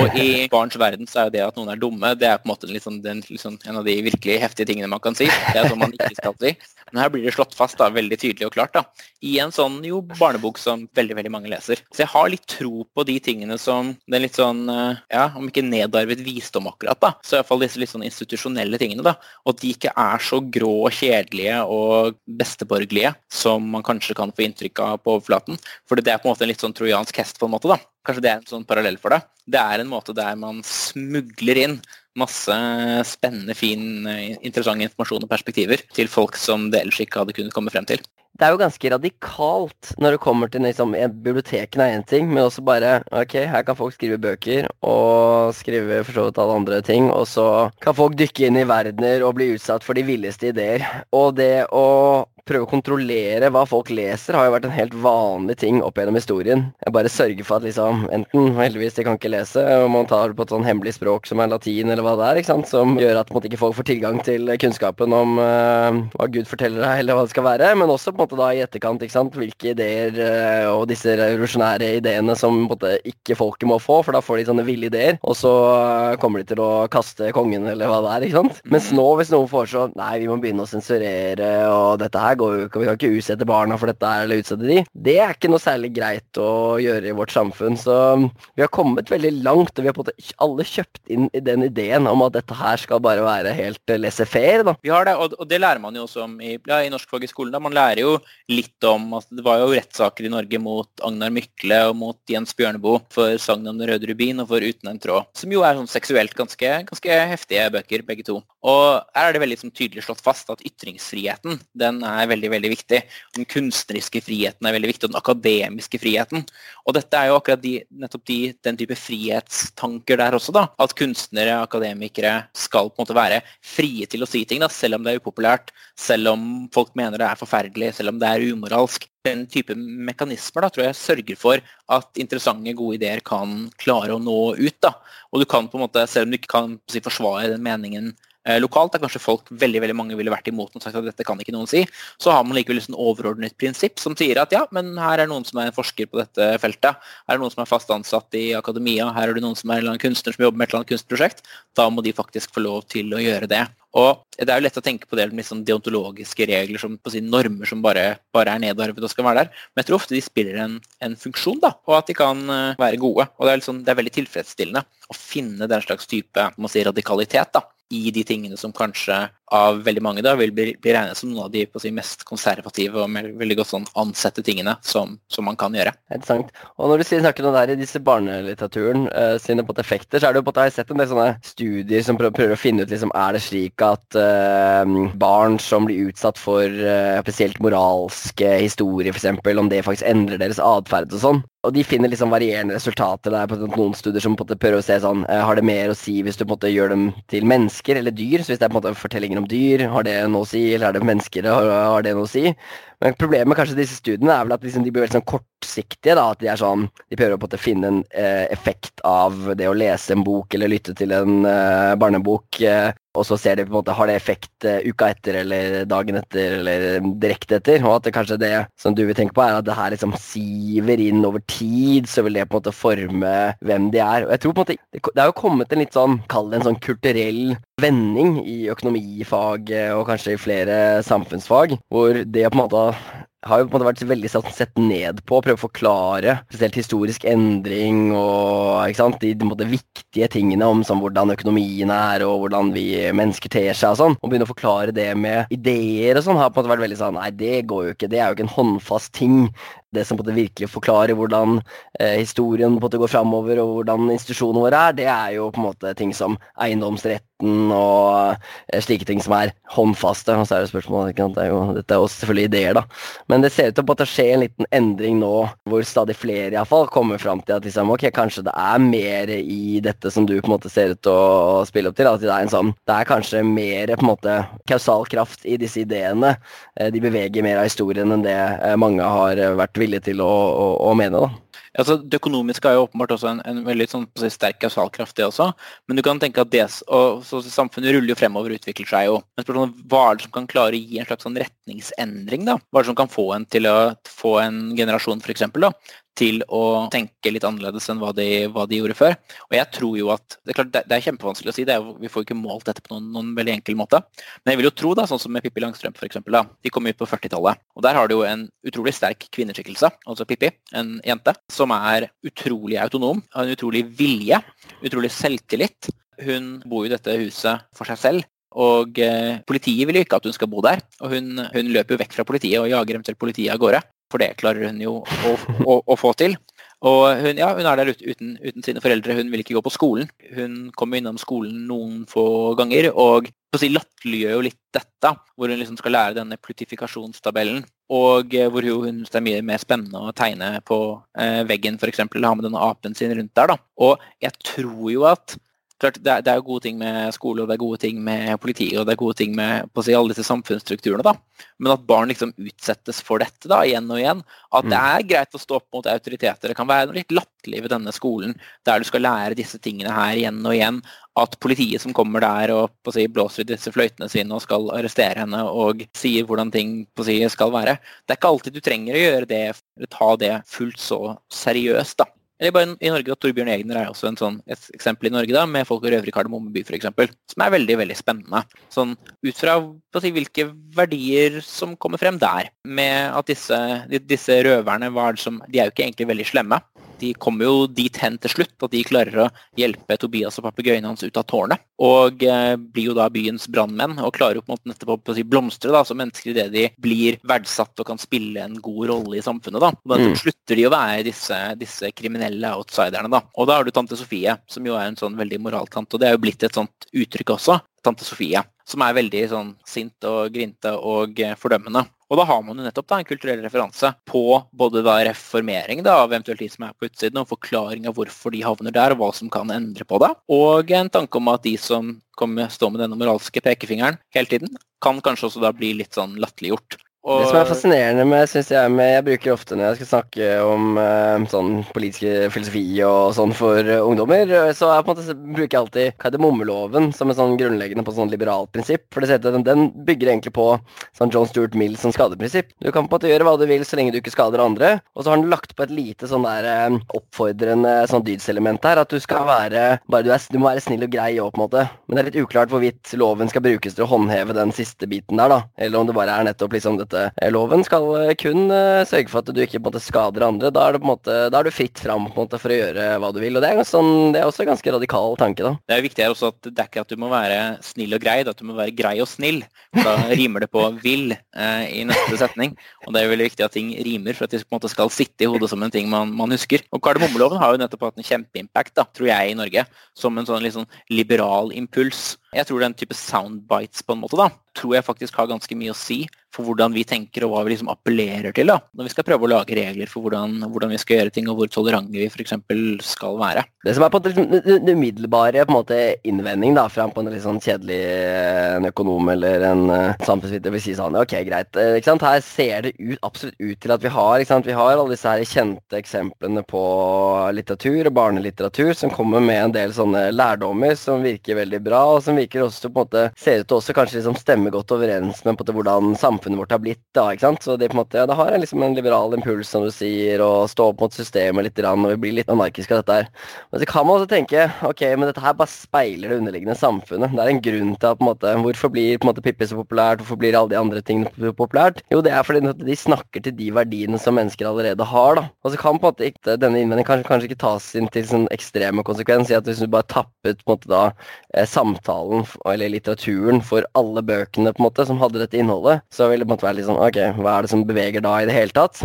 Og i barns verden så er jo det at noen er dumme, det er på en måte liksom den, liksom en av de virkelig heftige tingene man kan si. Det er sånn man ikke skal si. Men her blir det slått fast da, veldig tydelig og klart da, i en sånn jo barnebok som veldig veldig mange leser. Så jeg har litt tro på de tingene som den litt sånn, eh, ja, om ikke nedarvet visdom akkurat, da, så iallfall disse litt sånn institusjonelle tingene. da, Og at de ikke er så grå og kjedelige og besteborgerlige som man kanskje kan få inntrykk av på overflaten. For det er på en måte en litt sånn trojansk hest, på en måte. da. Kanskje det er en sånn parallell for det. Det er en måte der man smugler inn masse spennende, fin, interessant informasjon og perspektiver til folk som det ellers ikke hadde kunnet komme frem til. Det er jo ganske radikalt når det kommer til liksom, Bibliotekene er én ting, men også bare Ok, her kan folk skrive bøker og skrive for så vidt alle andre ting, og så kan folk dykke inn i verdener og bli utsatt for de villeste ideer. Og det å prøve å kontrollere hva folk leser, har jo vært en helt vanlig ting opp gjennom historien. Jeg bare sørger for at liksom, enten heldigvis de kan ikke lese, og man tar på et sånn hemmelig språk som er latin, eller hva det er, ikke sant, som gjør at måte, ikke folk får tilgang til kunnskapen om uh, hva Gud forteller deg, eller hva det skal være. Men også på en måte da i etterkant, ikke sant, hvilke ideer uh, og disse revolusjonære ideene som på en måte ikke folket må få, for da får de sånne ville ideer, og så uh, kommer de til å kaste kongen, eller hva det er, ikke sant. Mens nå, hvis noen foreslår nei, vi må begynne å sensurere, og dette her går jo ikke, vi kan ikke utsette barna for dette her, eller utsette de. Det er ikke noe særlig greit å gjøre i vårt samfunn. Så vi har kommet veldig langt, og vi har på en måte alle kjøpt inn i den ideen om at dette her skal bare være helt laissez-faire. Vi har det, og, det lærer man jo også om i, ja, i norskfag i skolen. Da. Man lærer jo litt om at det var jo rettssaker i Norge mot Agnar Mykle og mot Jens Bjørneboe for sagnet om den røde rubin og for Uten en tråd, som jo er sånn seksuelt ganske, ganske heftige bøker, begge to. Og her er det veldig sånn, tydelig slått fast at ytringsfriheten den er veldig veldig viktig. Den kunstneriske friheten er veldig viktig, og den akademiske friheten. Og dette er jo akkurat de, nettopp de, den type frihetstanker der også. da, At kunstnere, akademikere skal på en måte være frie til å si ting, da, selv om det er upopulært, selv om folk mener det er forferdelig, selv om det er umoralsk. Den type mekanismer da, tror jeg sørger for at interessante, gode ideer kan klare å nå ut. da, Og du kan på en måte, selv om du ikke kan si, forsvare den meningen lokalt, der kanskje folk veldig veldig mange ville vært imot og sagt at dette kan ikke noen si, så har man likevel et overordnet prinsipp som sier at ja, men her er noen som er en forsker på dette feltet. Her er noen som er fast ansatt i akademia, her er det noen som er en kunstner som jobber med et eller annet kunstprosjekt. Da må de faktisk få lov til å gjøre det. Og Det er jo lett å tenke på det med liksom deontologiske regler, som på sin normer som bare, bare er nedarvet og skal være der. Men jeg tror ofte de spiller en, en funksjon, da, og at de kan uh, være gode. Og det er, liksom, det er veldig tilfredsstillende å finne den slags type si, radikalitet. da, i de tingene som kanskje av veldig mange da vil bli, bli regnet som noen av de si, mest konservative og veldig godt sånn ansette tingene som, som man kan gjøre. Interessant. Og når du snakker om det der i disse barnelitteraturen uh, sine på effekter, så er det jo på at jeg har sett en del sånne studier som prøver, prøver å finne ut liksom, er det slik at uh, barn som blir utsatt for uh, spesielt moralske historier, f.eks., om det faktisk endrer deres atferd og sånn. Og de finner liksom varierende resultater. Det er noen studier som prøver å se sånn Har det mer å si hvis du måte gjør dem til mennesker eller dyr? Så hvis det er på en måte fortellingen oppfatninger om dyr? Har det noe å si? Eller er det mennesker? Har, har det noe å si? Men problemet med kanskje disse studiene er vel at liksom de blir veldig sånn kortsiktige. da, At de er sånn, de prøver å finne en eh, effekt av det å lese en bok eller lytte til en eh, barnebok. Eh, og så ser de på en måte har det effekt uh, uka etter eller dagen etter eller direkte etter. Og at det kanskje det som du vil tenke på, er at det her liksom siver inn over tid. Så vil det på en måte forme hvem de er. Og jeg tror på en måte Det, er jo kommet en litt sånn, kall det en sånn kulturell vending i økonomifaget og kanskje i flere samfunnsfag, hvor det på en måte har jo på en måte vært veldig sett ned på, prøve å forklare spesielt historisk endring og ikke sant, de måte, viktige tingene om sånn, hvordan økonomien er og hvordan vi mennesker ter seg og sånn. Og begynne å forklare det med ideer og sånn har på en måte vært veldig sånn Nei, det går jo ikke. Det er jo ikke en håndfast ting. Det som på en måte virkelig forklarer hvordan eh, historien går framover og hvordan institusjonene våre er, det er jo på en måte ting som eiendomsretten og eh, slike ting som er håndfaste. Og så er det spørsmålet, ikke sant? Det er jo, dette er jo selvfølgelig ideer, da. Men det ser ut til å skje en liten endring nå, hvor stadig flere i fall kommer fram til at liksom, ok, kanskje det er mer i dette som du på en måte ser ut til å spille opp til. At det er en sånn, det er kanskje mer på en måte kausal kraft i disse ideene. Eh, de beveger mer av historien enn det mange har vært villige til å, å, å mene. da. Altså, det økonomiske er jo åpenbart også en, en veldig sånn, si, sterk kausalkraft, det også. Men du kan tenke at det, og, så, Samfunnet ruller jo fremover og utvikler seg jo. Men spørsmålet, Hva er det som kan klare å gi en slags sånn retningsendring? da? Hva er det som kan få en til å få en generasjon for eksempel, da, til å tenke litt annerledes enn hva de, hva de, gjorde før. Og jeg tror jo at, Det er klart, det, er kjempevanskelig å si, er, vi får jo ikke målt dette på noen, noen, veldig enkel måte. Men jeg vil jo tro, da, sånn som med Pippi Langstrømpe f.eks. De kom ut på 40-tallet. og Der har du jo en utrolig sterk kvinneskikkelse, altså Pippi, en jente, som er utrolig autonom, har en utrolig vilje, utrolig selvtillit. Hun bor i dette huset for seg selv, og eh, politiet vil jo ikke at hun skal bo der. Og hun, hun løper jo vekk fra politiet og jager eventuelt politiet av gårde. For det klarer hun jo å, å, å få til. Og hun, ja, hun er der uten, uten, sine foreldre. Hun vil ikke gå på skolen. Hun kommer innom skolen noen få ganger og si, latterliggjør jo litt dette. Hvor hun liksom skal lære denne plutifikasjonstabellen. Og eh, hvor hun syns det er mye mer spennende å tegne på eh, veggen f.eks. Ha med denne apen sin rundt der. da. Og jeg tror jo at klart, det er, er, gode ting med skole, og det er gode ting med politiet, og det er gode ting med på å si, alle disse samfunnsstrukturene. da. Men at barn liksom utsettes for dette da, igjen og igjen. At det mm. er greit å stå opp mot autoriteter. Det kan være noe litt latterlig ved denne skolen, der du skal lære disse tingene her igjen og igjen. At politiet som kommer der og på å si, blåser i disse fløytene sine og skal arrestere henne og sier hvordan ting på å si, skal være. Det er ikke alltid du trenger å gjøre det, ta det fullt så seriøst. da. Eller bare i Norge, da, Torbjørn Egner er også sånn, et eksempel i Norge da, med folk og røvere i Kardemomme by f.eks. Som er veldig veldig spennende. Sånn, Ut fra si, hvilke verdier som kommer frem der. Med at disse, disse røverne var som, de er jo ikke egentlig veldig slemme de kommer jo dit hen til slutt at de klarer å hjelpe Tobias og papegøyene hans ut av tårnet. Og eh, blir jo da byens brannmenn og klarer jo på en måte nettopp å si, blomstre da, som mennesker idet de blir verdsatt og kan spille en god rolle i samfunnet. da. Og mm. slutter de å være disse, disse, kriminelle outsiderne. da. Og da har du tante Sofie, som jo er en sånn veldig moraltante, og det er jo blitt et sånt uttrykk også. Tante Sofie, som er veldig sånn sint og grinte og eh, fordømmende. Og da har man jo nettopp da, en kulturell referanse på både da reformering da, av eventuelt de som er på utsiden, og forklaring av hvorfor de havner der, og hva som kan endre på det. Og en tanke om at de som kommer stå med denne moralske pekefingeren hele tiden, kan kanskje også da bli litt sånn latterliggjort. Og... Det som er fascinerende med, synes jeg, med Jeg bruker ofte når jeg skal snakke om eh, sånn politisk filosofi og sånn for uh, ungdommer, så jeg måte bruker jeg alltid kardemommeloven som en sånn grunnleggende på sånn liberalt prinsipp. For den, den bygger egentlig på sånn John Stuart Mill som skadeprinsipp. Du kan på en måte gjøre hva du vil så lenge du ikke skader andre. Og så har den lagt på et lite sånn der eh, oppfordrende sånn dydselement her. At du skal være bare du, er, du må være snill og grei òg, på en måte. Men det er litt uklart hvorvidt loven skal brukes til å håndheve den siste biten der, da. Eller om det bare er nettopp liksom dette Eh, loven skal eh, kun eh, sørge for at du ikke måte, skader andre. Da er, måte, da er du fritt fram måte, for å gjøre hva du vil. og Det er, sånn, det er også en ganske radikal tanke. da. Det er viktig her også at det er ikke at du må være snill og grei, det er at du må være grei og snill. Da rimer det på 'vil' eh, i neste setning. Og det er veldig viktig at ting rimer for at de måte skal sitte i hodet som en ting man, man husker. Og Kardemommeloven har jo nettopp hatt en kjempeimpact, tror jeg, i Norge. Som en sånn sånn liberal impuls. Jeg tror den type soundbites på en måte da, tror jeg faktisk har ganske mye å si for hvordan vi tenker og hva vi liksom appellerer til da, når vi skal prøve å lage regler for hvordan, hvordan vi skal gjøre ting og hvor tolerante vi f.eks. skal være. Det som er på den umiddelbare innvending da, fra en litt sånn kjedelig en økonom eller en uh, samfunnsviter vil si sånn Ok, greit. Uh, ikke sant? Her ser det ut, absolutt ut til at vi har ikke sant? Vi har alle disse her kjente eksemplene på litteratur og barnelitteratur som kommer med en del sånne lærdommer som virker veldig bra, og som virker også på en måte ser ut til også kanskje liksom stemme godt overens med på en måte hvordan samfunnet vårt har blitt. da, ikke sant? Så det på en måte, ja, det har en, liksom en liberal impuls, som du sier, og stå opp mot systemet litt, og vi blir litt anarkiske av dette her. Men så kan man også tenke ok, men dette her bare speiler det underliggende samfunnet. Det er en grunn til at på en måte, Hvorfor blir på en måte Pippi så populært? Hvorfor blir alle de andre tingene populært? Jo, det er fordi de snakker til de verdiene som mennesker allerede har. da. Og så kan på en måte ikke, denne innvendingen kanskje, kanskje ikke tas inn til sånn ekstreme konsekvens i at hvis du bare tappet på en måte da eh, samtalen eller litteraturen for alle bøkene på en måte som hadde dette innholdet, så ville det måtte være litt sånn ok, hva er det som beveger da i det hele tatt?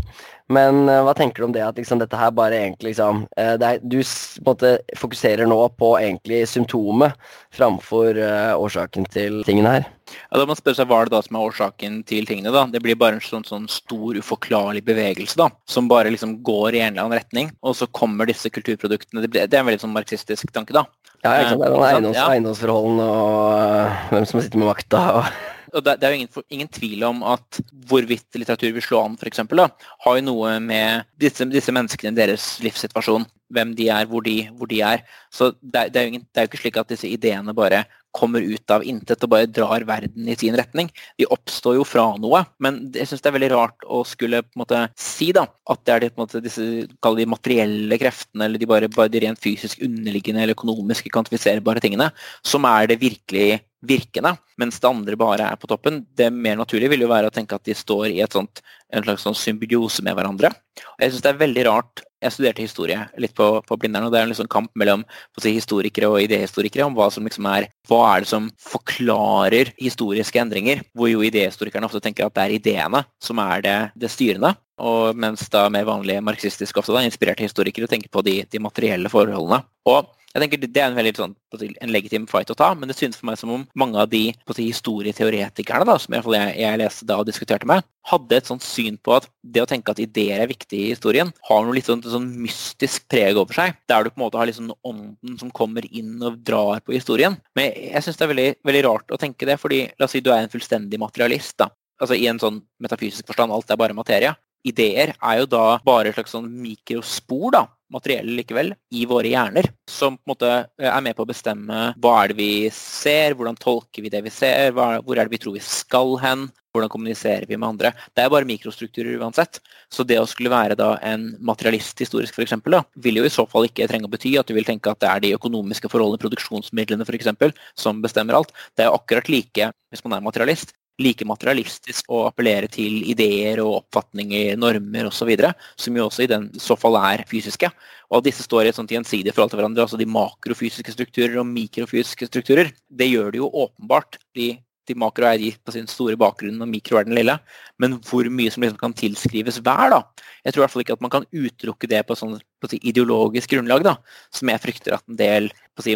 Men uh, hva tenker du om det at liksom, dette her bare egentlig liksom uh, er, Du måte, fokuserer nå på egentlig symptomet framfor uh, årsaken til tingene her? Ja, da må man spørre seg Hva er det da som er årsaken til tingene? da? Det blir bare en sånn, sånn stor, uforklarlig bevegelse da, som bare liksom går i en eller annen retning. Og så kommer disse kulturproduktene. Det, det er en veldig sånn marxistisk tanke, da. Ja, ikke sant? det er noen eiendoms, ja. eiendomsforholdene og hvem som sitter med makta. og og det, det, er jo ingen, ingen, tvil om at hvorvidt litteratur vil slå an, f.eks., har jo noe med disse, disse menneskene, deres livssituasjon, hvem de er, hvor de, hvor de er. Så det, det, er ingen, det, er jo ikke slik at disse ideene bare kommer ut av intet og bare drar verden i sin retning. De oppstår jo fra noe, men jeg syns det er veldig rart å skulle på en måte si da, at det er de, på en måte, disse de materielle kreftene eller de bare, bare de rent fysisk underliggende eller økonomiske kvantifiserbare tingene som er det virkelig virkende, mens det andre bare er på toppen. Det mer naturlige vil jo være å tenke at de står i sånt, en slags sånn symbiose med hverandre. Og jeg syns det er veldig rart Jeg studerte historie litt på, på Blindern, og det er en liksom kamp mellom si, historikere og idéhistorikere om hva som liksom er hva er det som forklarer historiske endringer, hvor jo idéhistorikerne ofte tenker at det er ideene som er det, det styrende. Og mens da mer vanlige marxistiske ofte da, inspirerte historikere tenker på de, de materielle forholdene. Og jeg tenker Det er en veldig sånn, en legitim fight å ta, men det synes for meg som om mange av de si, historieteoretikerne da, som jeg, jeg leste da og diskuterte med, hadde et sånt syn på at det å tenke at ideer er viktig i historien, har noe litt sånn, sånn mystisk preg over seg. Der du på en måte har liksom ånden som kommer inn og drar på historien. Men jeg syns det er veldig, veldig, rart å tenke det, fordi la oss si du er en fullstendig materialist. da. Altså I en sånn metafysisk forstand, alt er bare materie. Ideer er jo da bare et slags sånn mikrospor da, materielle likevel, i våre hjerner. Som på en måte eh, er med på å bestemme hva er det vi ser, hvordan tolker vi det vi ser, hvor er det vi tror vi skal hen, hvordan kommuniserer vi med andre. Det er bare mikrostrukturer uansett. Så det å skulle være da en materialist historisk f.eks., vil jo i så fall ikke trenge å bety at du vil tenke at det er de økonomiske forholdene, produksjonsmidlene f.eks., som bestemmer alt. Det er akkurat like hvis man er materialist like materialistisk å appellere til ideer og oppfatninger, normer osv., som jo også i den så fall er fysiske. Og at disse står i et sånt gjensidig forhold til hverandre, altså de makrofysiske strukturer og mikrofysiske strukturer, det gjør det jo åpenbart. De, de makro er gitt på sin store bakgrunn, og mikro er den lille. Men hvor mye som liksom kan tilskrives hver, da. Jeg tror i hvert fall ikke at man kan utelukke det på sånn si, ideologisk grunnlag, da, som jeg frykter at en del si,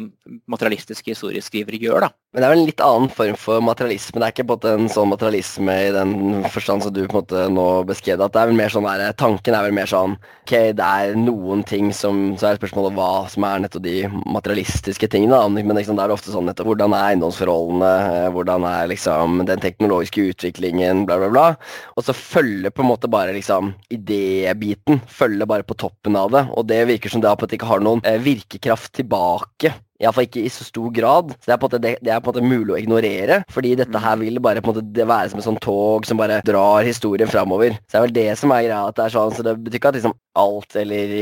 materialistiske historieskrivere gjør. da. Men det er vel en litt annen form for materialisme. Det er ikke på en sånn materialisme i den forstand som du på en måte nå beskrev at det. er vel mer sånn der, Tanken er vel mer sånn ok, det er noen ting som Så er spørsmålet hva som er nettopp de materialistiske tingene. da, Men liksom, det er ofte sånn nettopp hvordan er eiendomsforholdene, eh, hvordan er liksom den teknologiske utviklingen, bla, bla, bla. Og så følger på en måte bare liksom idébiten. Følger bare på toppen av det og det virker som det på en måte ikke har noen eh, virkekraft tilbake. Iallfall ikke i så stor grad. Så det er, på en måte, det, det er på en måte mulig å ignorere. Fordi dette her vil bare på en måte være som et sånt tog som bare drar historien framover. Så det er vel det som er greia. at det er sånn, så det betyr ikke at liksom alt, eller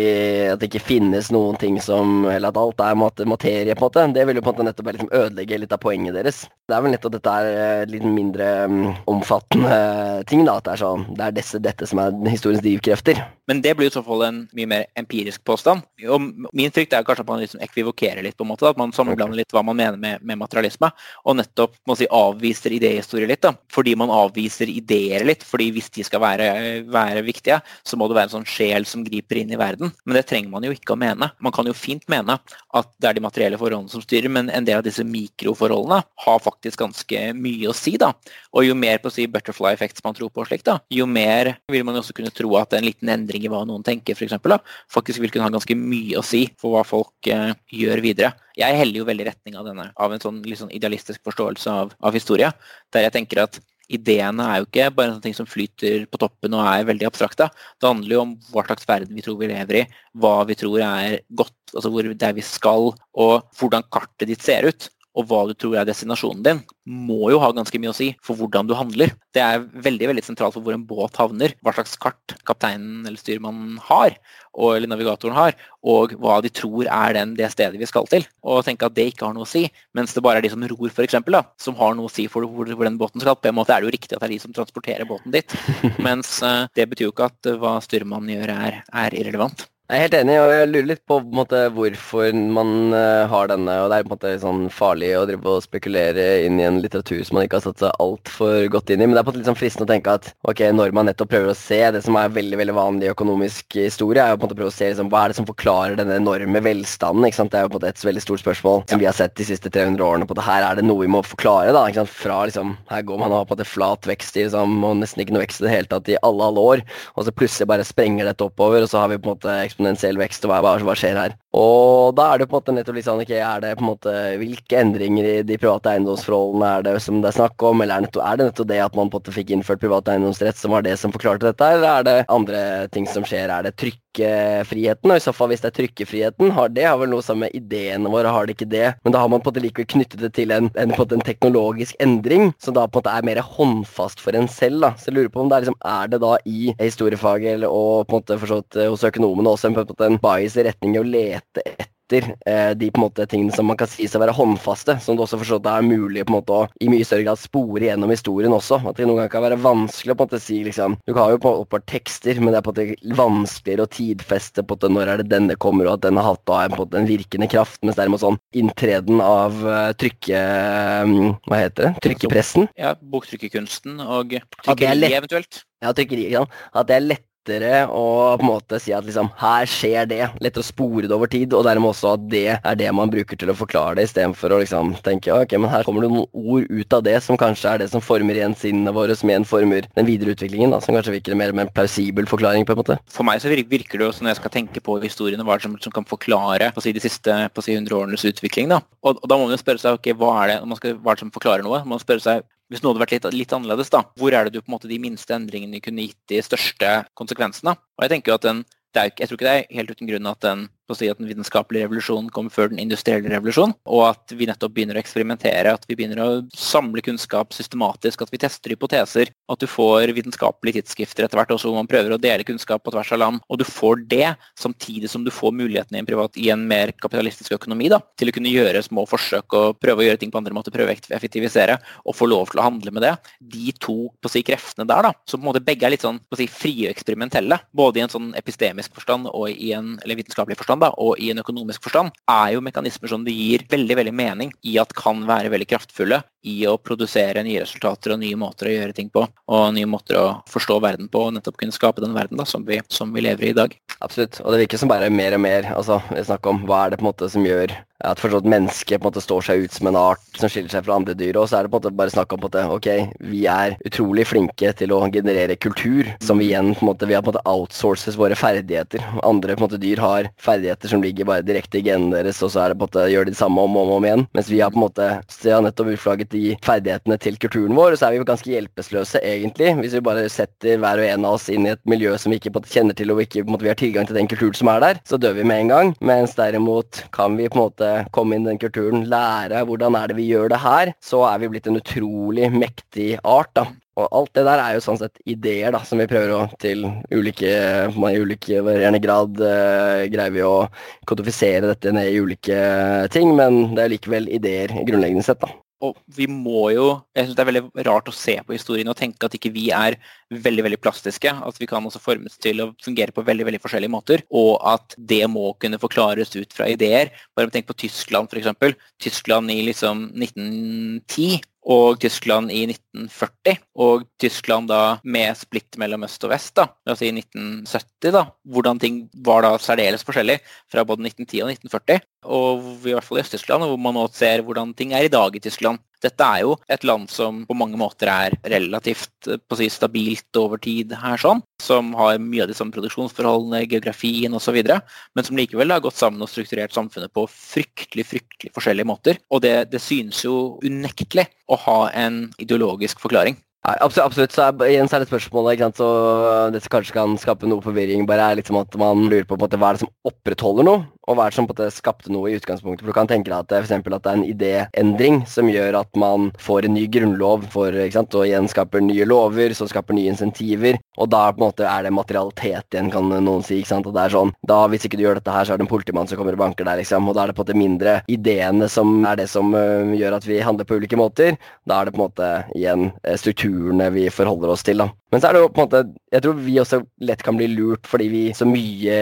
at det ikke finnes noen ting som Eller at alt er materie, på en måte. Det vil jo på en måte nettopp liksom ødelegge litt av poenget deres. Det er vel nettopp dette er eh, litt mindre um, omfattende ting, da. At det er sånn Det er disse, dette som er historiens drivkrefter. Men det blir i så fall en mye mer empirisk påstand. Og min frykt er kanskje at man liksom ekvivokerer litt, på en måte måte. At man sammenblander litt hva man mener med, med materialisme, og nettopp må si, avviser idéhistorie litt. da, Fordi man avviser ideer litt. fordi hvis de skal være, være, viktige, så må det være en sånn sjel som griper inn i verden. Men det trenger man jo ikke å mene. Man kan jo fint mene at det er de materielle forholdene som styrer, men en del av disse mikroforholdene har faktisk ganske mye å si. da, Og jo mer på å si butterfly effects man tror på, slik da, jo mer vil man også kunne tro at en liten endring i hva noen tenker, for eksempel, da, faktisk vil kunne ha ganske mye å si for hva folk eh, gjør videre. Jeg heller jo veldig retning av denne, av en sånn, sånn idealistisk forståelse av, av, historie, der jeg tenker at ideene er jo ikke bare en sånn ting som flyter på toppen og er veldig abstrakte. Det handler jo om hva slags verden vi tror vi lever i, hva vi tror er godt, altså hvor der vi skal, og hvordan kartet ditt ser ut og hva du tror er destinasjonen din, må jo ha ganske mye å si for hvordan du handler. Det er veldig veldig sentralt for hvor en båt havner, hva slags kart kapteinen eller styrmannen har, og, eller navigatoren har, og hva de tror er den, det stedet vi skal til. Og tenke at det ikke har noe å si, mens det bare er de som ror, f.eks., som har noe å si for hvor, hvor den båten skal. På en måte er det jo riktig at det er de som transporterer båten dit, mens uh, det betyr jo ikke at uh, hva styrmannen gjør, er, er irrelevant. Jeg er helt enig, og jeg lurer litt på, på måte, hvorfor man uh, har denne. og Det er på en måte sånn farlig å drive og spekulere inn i en litteratur som man ikke har satt seg altfor godt inn i. Men det er på en måte litt sånn fristende å tenke at ok, når man nettopp prøver å se det som er veldig veldig vanlig økonomisk historie, er jo på en måte å prøve å se liksom, hva er det som forklarer denne enorme velstanden. ikke sant? Det er jo på en måte et veldig stort spørsmål som vi har sett de siste 300 årene. på det Her er det noe vi må forklare. da, ikke sant? Fra liksom, Her går man og har på en måte flat vekst i liksom, og nesten ikke noe vekst i det hele tatt i alle alle år, og så plutselig bare sprenger dette oppover, og så har vi på en måte eksponentiell vekst. og hva, hva, skjer her? Og da er det på en måte nettopp litt sånn ok, er det på en måte Hvilke endringer i de private eiendomsforholdene er det som det er snakk om? Eller er det, nettopp, er det nettopp det at man på en måte fikk innført privat eiendomsrett som var det som forklarte dette, eller er det andre ting som skjer? Er det trykkefriheten? Og i så fall, hvis det er trykkefriheten, har det har vel noe sammen med ideene våre, har det ikke det? Men da har man på en måte likevel knyttet det til en, en, en, en teknologisk endring, som da på en måte er mer håndfast for en selv. da. Så jeg lurer på om det er liksom, er det da i historiefaget eller, og på en måte forstått hos økonomene også en, på en, måte en bias i retning å lete etter eh, de på en måte tingene som man kan si å være håndfaste, som det også forstått er mulig på en måte å i mye større grad spore gjennom historien også. At det noen ganger kan være vanskelig å på en måte si liksom Du har jo på måte tekster, men det er på en måte vanskeligere å tidfeste på en måte når er det denne kommer, og at den har hatt da, en, på en, måte, en virkende kraft. Mens derimot sånn inntreden av uh, trykke... Um, hva heter det? Trykkepressen. Ja, boktrykkerkunsten og trykkeri eventuelt. Ja, trykkeri. Ja. At det er lett lettere å på en måte si at liksom, her skjer det. Lettere å spore det over tid, og dermed også at det er det man bruker til å forklare det, istedenfor å liksom tenke ok, men her kommer det noen ord ut av det som kanskje er det som former igjen sinnene våre, som igjen former den videre utviklingen, da, som kanskje virker mer med en plausibel forklaring, på en måte. For meg så virker det jo som når jeg skal tenke på historiene, hva som, som kan forklare på si, de siste på si, 100 årenes utvikling. Da. Og, og da må man jo spørre seg ok, hva er det, man skal, hva er det som forklarer noe? Man spørre seg hvis noe hadde vært litt, litt, annerledes, da, hvor er det du på en måte de minste endringene kunne gitt de største konsekvensene? Og jeg tenker jo at den, er, Jeg tror ikke det er helt uten grunn at den å si at den vitenskapelige revolusjonen kom før den industrielle revolusjonen, og at vi nettopp begynner å eksperimentere, at vi begynner å samle kunnskap systematisk, at vi tester hypoteser, at du får vitenskapelige tidsskrifter etter hvert også hvor man prøver å dele kunnskap på tvers av land, og du får det samtidig som du får mulighetene i en, privat, i en mer kapitalistisk økonomi da, til å kunne gjøre små forsøk og prøve å gjøre ting på andre måter, prøve å effektivisere og få lov til å handle med det. De to på å si, kreftene der, da, som på en måte begge er litt sånn på å si, frie og eksperimentelle, både i en sånn epistemisk forstand og i en vitenskapelig forstand, da, og i en økonomisk forstand, er jo mekanismer som det gir veldig veldig mening i at kan være veldig kraftfulle i å produsere nye resultater og nye måter å gjøre ting på. Og nye måter å forstå verden på og nettopp kunne skape den verden da, som, vi, som vi lever i i dag. Absolutt. Og det virker som bare mer og mer altså, vi snakker om hva er det på en måte som gjør at forstått mennesket på en måte står seg ut som en art som skiller seg fra andre dyr. Og så er det på en måte bare snakk om på en måte, ok, vi er utrolig flinke til å generere kultur, som vi igjen på en måte, vi har på en måte outsources våre ferdigheter. Andre på en måte dyr har ferdigheter som ligger bare direkte i genene deres, og så er det på en måte, gjør de det samme om og om, om igjen. Mens vi har på en måte nettopp utflagget de ferdighetene til kulturen vår, så er vi jo ganske hjelpeløse, egentlig, hvis vi bare setter hver og en av oss inn i et miljø som vi ikke kjenner til, og ikke måte, vi har tilgang til den kulturen som er der, så dør vi med en gang. Mens derimot kan vi på en måte komme inn i den kulturen, lære hvordan er det vi gjør det her, så er vi blitt en utrolig mektig art. da. Og alt det der er jo sånn sett ideer da, som vi prøver å til ulike I ulike varierende grad uh, greier vi å kodifisere dette ned i ulike ting, men det er likevel ideer grunnleggende sett. da. Og vi må jo Jeg syns det er veldig rart å se på historien og tenke at ikke vi er veldig veldig plastiske. At vi kan også formes til å fungere på veldig veldig forskjellige måter. Og at det må kunne forklares ut fra ideer. Bare tenk på Tyskland, f.eks. Tyskland i liksom 1910 og Tyskland i 1940. Og Tyskland da med splitt mellom øst og vest, da, oss si 1970, da. Hvordan ting var da særdeles forskjellig fra både 1910 og 1940. Og i hvert fall i Øst-Tyskland, hvor man nå ser hvordan ting er i dag i Tyskland. Dette er jo et land som på mange måter er relativt eh, si, stabilt over tid her, sånn, som har mye av de samme produksjonsforholdene, geografien osv., men som likevel har gått sammen og strukturert samfunnet på fryktelig fryktelig forskjellige måter. Og det, det synes jo unektelig å ha en ideologisk forklaring. Absolutt, absolutt. Så igjen så er det spørsmålet ikke sant? Så det som kanskje kan skape noe forvirring, bare er liksom at man lurer på, på måte, hva er det som opprettholder noe, og hva er det som på en skapte noe i utgangspunktet. For Du kan tenke deg at det, for eksempel, at det er en idéendring som gjør at man får en ny grunnlov for, ikke sant? og igjen skaper nye lover, som skaper nye insentiver. Og da på en måte er det materialitet igjen, kan noen si. ikke sant? Og det er sånn, da Hvis ikke du gjør dette her, så er det en politimann som kommer og banker deg. liksom, Og da er det på en måte mindre ideene som er det som uh, gjør at vi handler på ulike måter. Da er det på en måte igjen strukturene vi forholder oss til. da. Men så er det jo på en måte, jeg tror vi også lett kan bli lurt fordi vi så mye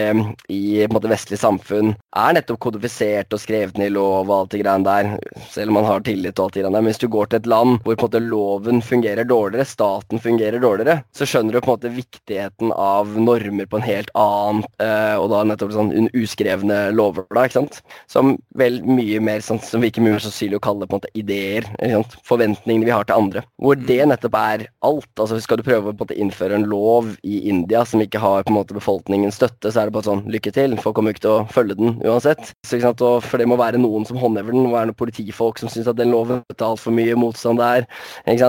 i på en måte vestlig samfunn er nettopp kodifisert og skrevet ned i lov og alt det greiene der, selv om man har tillit og alt det greiene der. Men hvis du går til et land hvor på en måte loven fungerer dårligere, staten fungerer dårligere, så skjønner du på en måte viktigheten av normer på en helt annen, øh, og da nettopp sånn uskrevne lover, da, ikke sant. Som vel mye mer sånn som virker mye mer sannsynlig å kalle på en måte ideer, ikke sant? forventningene vi har til andre. Hvor det nettopp er alt. altså Skal du prøve måte innføre en lov i India som ikke har på en måte befolkningens støtte, så er det bare sånn lykke til. Folk kommer ikke til å følge den uansett. Så, for det må være noen som håndhever den. Det må være noen politifolk som syns at den loven vet altfor mye motstand der.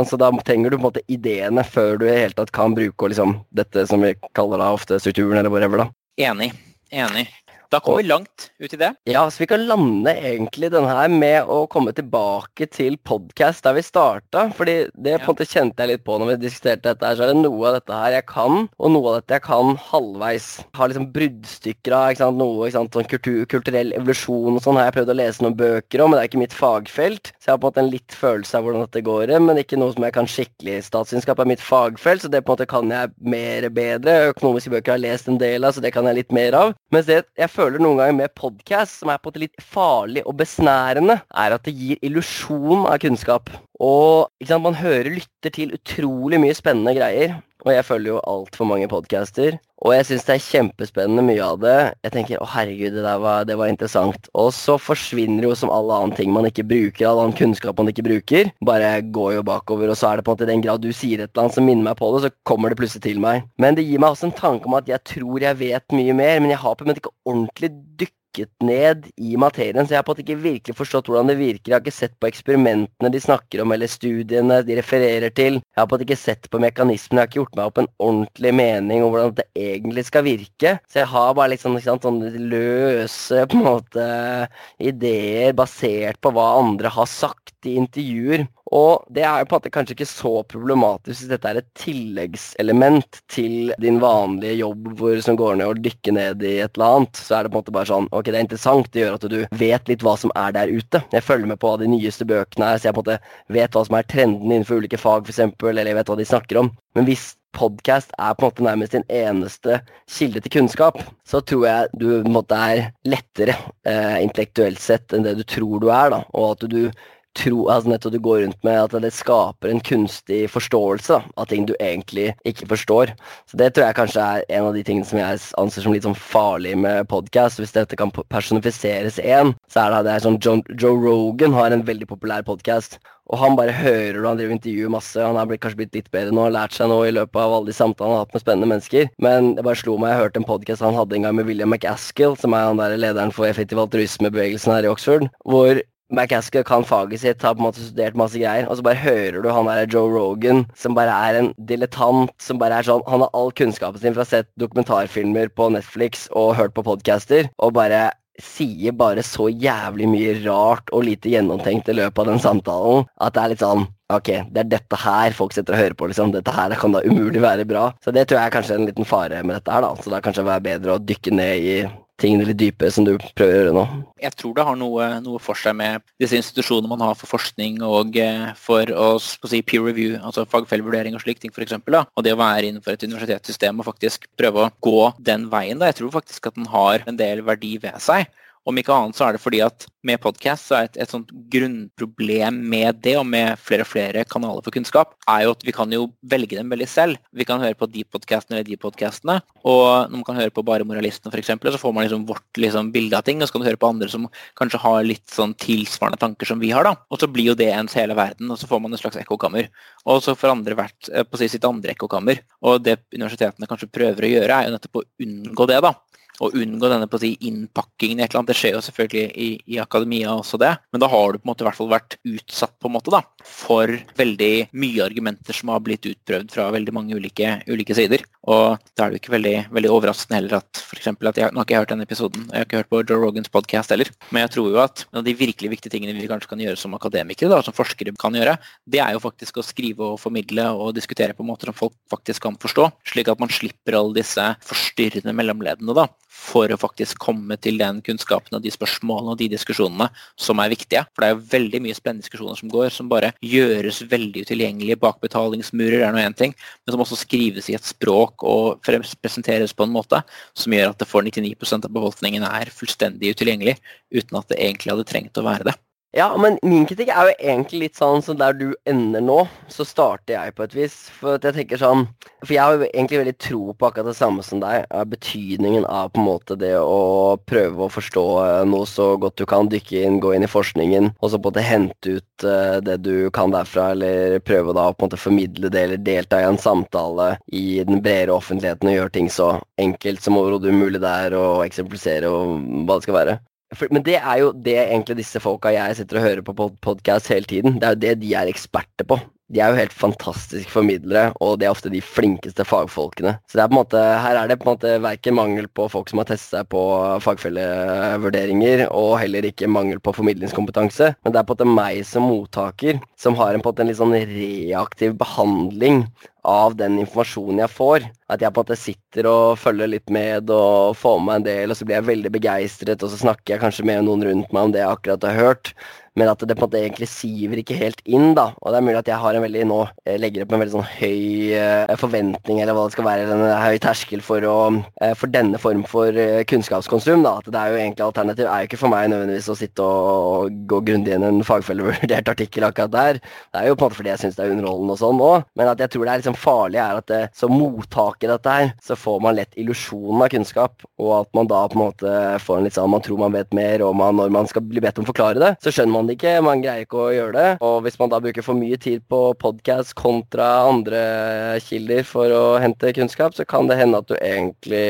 Så da trenger du på en måte ideene før du i hele tatt kan bruke liksom, dette som vi kaller da ofte strukturen, eller whatever. da. Enig. Enig. Da kom vi langt ut i det. Ja, så vi kan lande egentlig den her med å komme tilbake til podkast der vi starta. fordi det på en måte kjente jeg litt på når vi diskuterte dette her, så er det noe av dette her jeg kan, og noe av dette jeg kan halvveis. Har liksom bruddstykker av ikke sant, noe, ikke sant, sånn kultur, kulturell evolusjon og sånn har jeg prøvd å lese noen bøker om, men det er ikke mitt fagfelt. Så jeg har på en måte en litt følelse av hvordan dette går, men ikke noe som jeg kan skikkelig. Statsvitenskap er mitt fagfelt, så det på en måte kan jeg mer bedre. Økonomiske bøker har jeg lest en del av, så det kan jeg litt mer av. Mens det jeg føler føler noen ganger med podkast, som er på en litt farlig og besnærende, er at det gir illusjon av kunnskap. Og sant, man hører lytter til utrolig mye spennende greier. Og jeg følger jo altfor mange podcaster. Og jeg syns det er kjempespennende mye av det. Jeg tenker å herregud, det der var, det var interessant. Og så forsvinner jo som alle annen ting man ikke bruker, all annen kunnskap man ikke bruker. Bare går jo bakover, og så er det på en måte i den grad du sier et eller annet som minner meg på det, så kommer det plutselig til meg. Men det gir meg også en tanke om at jeg tror jeg vet mye mer, men jeg har på en måte ikke ordentlig dykk dykket ned i materien, så jeg har på en ikke virkelig forstått hvordan det virker. Jeg har ikke sett på eksperimentene de snakker om, eller studiene de refererer til. Jeg har på en ikke sett på mekanismene, jeg har ikke gjort meg opp en ordentlig mening om hvordan det egentlig skal virke. Så jeg har bare liksom, sant, sånn løse på en måte ideer basert på hva andre har sagt i intervjuer. Og det er jo på en måte kanskje ikke så problematisk hvis dette er et tilleggselement til din vanlige jobb hvor, som går ned og dykker ned i et eller annet. Så er det på en måte bare sånn Ok, det er interessant. Det gjør at du vet litt hva som er der ute. Jeg følger med på de nyeste bøkene her, så jeg på en måte vet hva som er trenden innenfor ulike fag, f.eks., eller jeg vet hva de snakker om. Men hvis podkast er på en måte nærmest din eneste kilde til kunnskap, så tror jeg du på en måte er lettere eh, intellektuelt sett enn det du tror du er. da, Og at du tro, altså nettopp du går rundt med at det skaper en kunstig forståelse av ting du egentlig ikke forstår. Så Det tror jeg kanskje er en av de tingene som jeg anser som litt sånn farlig med podkast. Hvis dette kan personifiseres én, så er det, det er sånn John, Joe Rogan har en veldig populær podkast. Og han bare hører du han driver intervjuer masse. Han har kanskje blitt litt bedre nå, lært seg noe i løpet av alle de samtalene han har hatt med spennende mennesker. Men det bare slo meg, jeg hørte en podkast han hadde en gang med William McAskill, som er han der lederen for effektiv altruismebevegelsen her i Oxford, hvor McCaskill kan faget sitt, har på en måte studert masse greier, og så bare hører du han der Joe Rogan, som bare er en dilettant, som bare er sånn Han har all kunnskapen sin fra å ha sett dokumentarfilmer på Netflix og hørt på podcaster, og bare sier bare så jævlig mye rart og lite gjennomtenkt i løpet av den samtalen at det er litt sånn Ok, det er dette her folk sitter og hører på, liksom. Dette her kan da umulig være bra. Så det tror jeg er kanskje en liten fare med dette her, da. Så det er kanskje være bedre å dykke ned i tingene litt dypere som du prøver å gjøre nå? Jeg tror det har noe, noe for seg med disse institusjonene man har for forskning og eh, for å si, peer review, altså fagfellevurdering og slike ting f.eks. Og det å være innenfor et universitetssystem og faktisk prøve å gå den veien. Da. Jeg tror faktisk at den har en del verdi ved seg. Om ikke annet så er det fordi at med podkast så er et, et sånt grunnproblem med det, og med flere og flere kanaler for kunnskap, er jo at vi kan jo velge dem veldig selv. Vi kan høre på de podkastene eller de podkastene, og når man kan høre på bare Moralistene f.eks., så får man liksom vårt liksom, bilde av ting, og så kan du høre på andre som kanskje har litt sånn tilsvarende tanker som vi har, da. Og så blir jo det ens hele verden, og så får man et slags ekkokammer. Og så får andre vært eh, på sitt andre ekkokammer. Og det universitetene kanskje prøver å gjøre, er jo nettopp å unngå det, da å unngå denne på å si, innpakkingen i et eller annet. Det skjer jo selvfølgelig i, i, akademia også det, men da har du på en måte i hvert fall vært utsatt på en måte da, for veldig mye argumenter som har blitt utprøvd fra veldig mange ulike, ulike sider. Og da er det jo ikke veldig, veldig overraskende heller at f.eks. at jeg, Nå har ikke jeg hørt denne episoden, jeg har ikke hørt på Joe Rogans podcast heller, men jeg tror jo at en av de virkelig viktige tingene vi kanskje kan gjøre som akademikere, da, som forskere kan gjøre, det er jo faktisk å skrive og formidle og diskutere på måter som folk faktisk kan forstå, slik at man slipper alle disse forstyrrende mellomleddene. da, for å faktisk komme til den kunnskapen og de spørsmålene og de diskusjonene som er viktige. For det er jo veldig mye spennende diskusjoner som går, som bare gjøres veldig utilgjengelige bak betalingsmurer, er nå én ting, men som også skrives i et språk og presenteres på en måte som gjør at det for 99% av befolkningen er fullstendig utilgjengelig, uten at det egentlig hadde trengt å være det. Ja, men min kritikk er jo egentlig litt sånn så der du ender nå, så starter jeg på et vis. For jeg tenker sånn For jeg har jo egentlig veldig tro på akkurat det samme som deg. Er betydningen av på en måte det å prøve å forstå eh, noe så godt du kan. Dykke inn, gå inn i forskningen, og så på en måte hente ut uh, det du kan derfra. Eller prøve da å på en måte formidle det, eller delta i en samtale i den bredere offentligheten og gjøre ting så enkelt som overhodet mulig der, og eksemplifisere hva det skal være. Men det er jo det egentlig disse folka jeg sitter og hører på podkast hele tiden. Det er jo det de er eksperter på. De er jo helt fantastiske formidlere, og de er ofte de flinkeste fagfolkene. Så er måte, her er det på en måte verken mangel på folk som har testet seg på fagfellevurderinger, og heller ikke mangel på formidlingskompetanse. Men det er på en måte meg som mottaker som har en, på en, måte en litt sånn reaktiv behandling av den informasjonen jeg får. At jeg på en måte sitter og følger litt med og får med meg en del, og så blir jeg veldig begeistret, og så snakker jeg kanskje med noen rundt meg om det jeg akkurat har hørt men at det på en måte egentlig siver ikke helt inn. da, Og det er mulig at jeg har en veldig nå eh, legger opp en veldig sånn høy uh, forventning, eller hva det skal være, en høy terskel for, å, uh, for denne form for kunnskapskonsum. da, at det er jo egentlig Alternativ er jo ikke for meg nødvendigvis å sitte og gå grundig inn en fagfellevurdert artikkel akkurat der. Det er jo på en måte fordi jeg syns det er underholdende og sånn òg, men at jeg tror det er liksom farlig er at det, som mottaker dette her, så får man lett illusjonen av kunnskap, og at man da på en måte får en litt sånn man tror man vet mer, og man, når man skal bli bedt om å forklare det, så skjønner man man ikke. Man greier ikke å gjøre det. Og hvis man da bruker for mye tid på podkast kontra andre kilder for å hente kunnskap, så kan det hende at du egentlig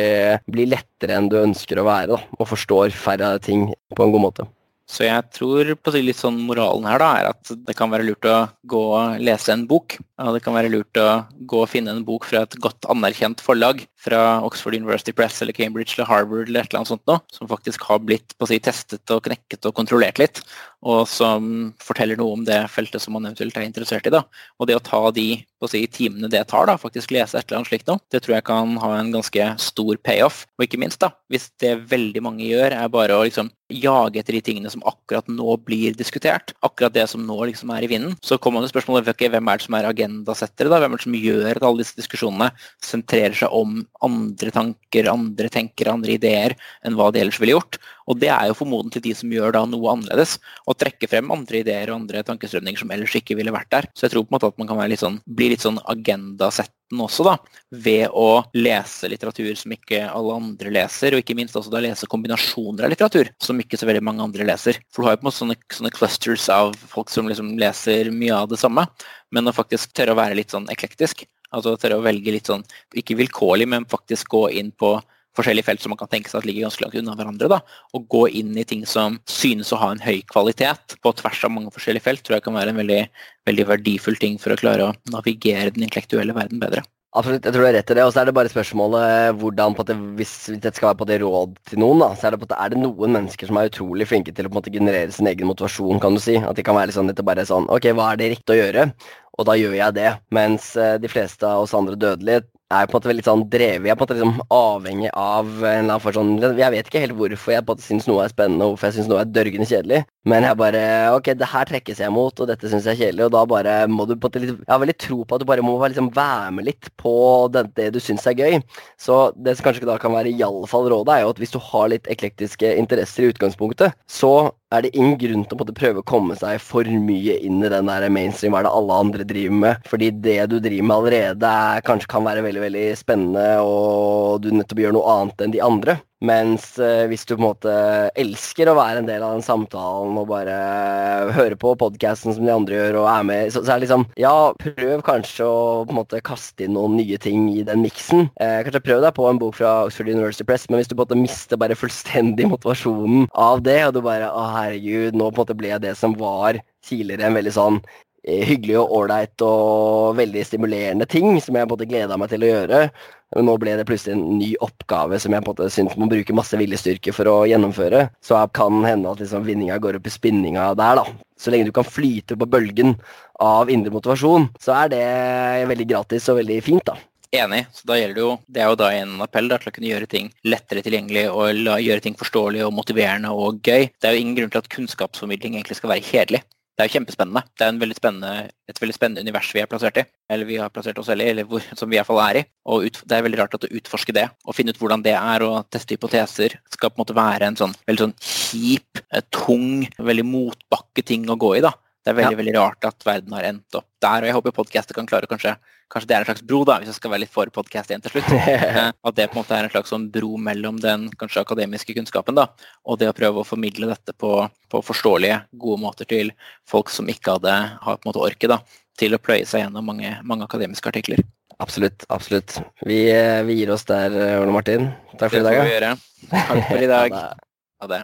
blir lettere enn du ønsker å være, da, og forstår færre ting på en god måte. Så jeg tror på litt sånn moralen her da, er at det kan være lurt å gå og lese en bok. Og det kan være lurt å gå og finne en bok fra et godt anerkjent forlag fra Oxford University Press eller Cambridge eller Harvard eller et eller annet sånt noe, som faktisk har blitt på å si, testet og knekket og kontrollert litt, og som forteller noe om det feltet som man eventuelt er interessert i. da. Og det å ta de på å si, timene det tar, da, faktisk lese et eller annet slikt noe, det tror jeg kan ha en ganske stor payoff. Og ikke minst, da, hvis det veldig mange gjør, er bare å liksom jage etter de tingene som akkurat nå blir diskutert, akkurat det som nå liksom er i vinden, så kommer til spørsmålet okay, hvem er det som er agendasettere, da? Hvem er det som gjør at alle disse diskusjonene sentrerer seg om andre tanker, andre tenkere, andre ideer enn hva de ellers ville gjort. Og det er jo formodentlig de som gjør da noe annerledes, og trekker frem andre ideer og andre tankestrømninger som ellers ikke ville vært der. Så jeg tror på en måte at man kan litt sånn, bli litt sånn agendasettende også, da, ved å lese litteratur som ikke alle andre leser, og ikke minst også da lese kombinasjoner av litteratur som ikke så veldig mange andre leser. For du har jo på en måte sånne, sånne clusters av folk som liksom leser mye av det samme, men å faktisk tørre å være litt sånn eklektisk, altså tørre å velge litt sånn, ikke vilkårlig, men faktisk gå inn på forskjellige felt som man kan tenke seg at ligger ganske langt unna hverandre. da, Og gå inn i ting som synes å ha en høy kvalitet på tvers av mange forskjellige felt, tror jeg kan være en veldig, veldig verdifull ting for å klare å navigere den intellektuelle verden bedre. Absolutt, jeg tror du har rett i det. Og så er det bare spørsmålet hvordan på det, hvis dette skal være på det råd til noen, da, så er det, på det, er det noen mennesker som er utrolig flinke til å på en måte generere sin egen motivasjon, kan du si. At de kan være litt sånn, litt bare sånn Ok, hva er det riktig å gjøre? Og da gjør jeg det. Mens eh, de fleste av oss andre dødelige er på en måte veldig sånn drevet. Jeg er på en måte liksom avhengig av en eller annen for sånn Jeg vet ikke helt hvorfor jeg på en måte syns noe er spennende, og hvorfor jeg syns noe er dørgende kjedelig. Men jeg bare Ok, det her trekkes jeg mot, og dette syns jeg er kjedelig. Og da bare må du på en måte litt Jeg har veldig tro på at du bare må liksom være med litt på det, det du syns er gøy. Så det som kanskje da kan være iallfall rådet, er jo at hvis du har litt eklektiske interesser i utgangspunktet, så er det ingen grunn til å måtte prøve å komme seg for mye inn i den der mainstream, hva er det alle andre driver med? Fordi det du driver med allerede, er, kanskje kan være veldig veldig spennende, og du nettopp gjør noe annet enn de andre. Mens eh, hvis du på en måte elsker å være en del av den samtalen og bare høre på podkasten som de andre gjør og er med, så, så er det liksom Ja, prøv kanskje å på en måte kaste inn noen nye ting i den miksen. Eh, kanskje prøv deg på en bok fra Oxford University Press, men hvis du på en måte mister bare fullstendig motivasjonen av det, og du bare Å, herregud, nå på en måte ble jeg det som var tidligere en veldig sånn eh, hyggelig og ålreit og veldig stimulerende ting som jeg på en måte gleda meg til å gjøre. Men nå ble det plutselig en ny oppgave som jeg på en måte syns må bruke masse viljestyrke for å gjennomføre. Så kan hende at liksom vinninga går opp i spinninga der, da. Så lenge du kan flyte på bølgen av indre motivasjon, så er det veldig gratis og veldig fint, da. Enig. så da gjelder Det jo, det er jo da en appell da, til å kunne gjøre ting lettere tilgjengelig og gjøre ting forståelig og motiverende og gøy. Det er jo ingen grunn til at kunnskapsformidling egentlig skal være kjedelig det er jo kjempespennende. Det er veldig et veldig spennende univers vi er plassert i. Eller vi har plassert oss selv i, eller hvor, som vi i hvert fall er i. Og ut, Det er veldig rart at å utforske det, og finne ut hvordan det er, og teste hypoteser, skal på en måte være en sånn veldig sånn kjip, eh, tung, veldig motbakke ting å gå i. da. Det er veldig ja. veldig rart at verden har endt opp der. Og jeg håper podkastet kan klare kanskje Kanskje det er en slags bro, da, hvis jeg skal være litt for podkast igjen til slutt. Eh, at det på en måte er en slags sånn bro mellom den kanskje akademiske kunnskapen da, og det å prøve å formidle dette på, på forståelige, gode måter til folk som ikke hadde har på en måte orket da, til å pløye seg gjennom mange, mange akademiske artikler. Absolutt. absolutt. Vi, eh, vi gir oss der, Ole Martin. Takk for i dag. Det får vi gjøre. Takk for i dag. Ha det.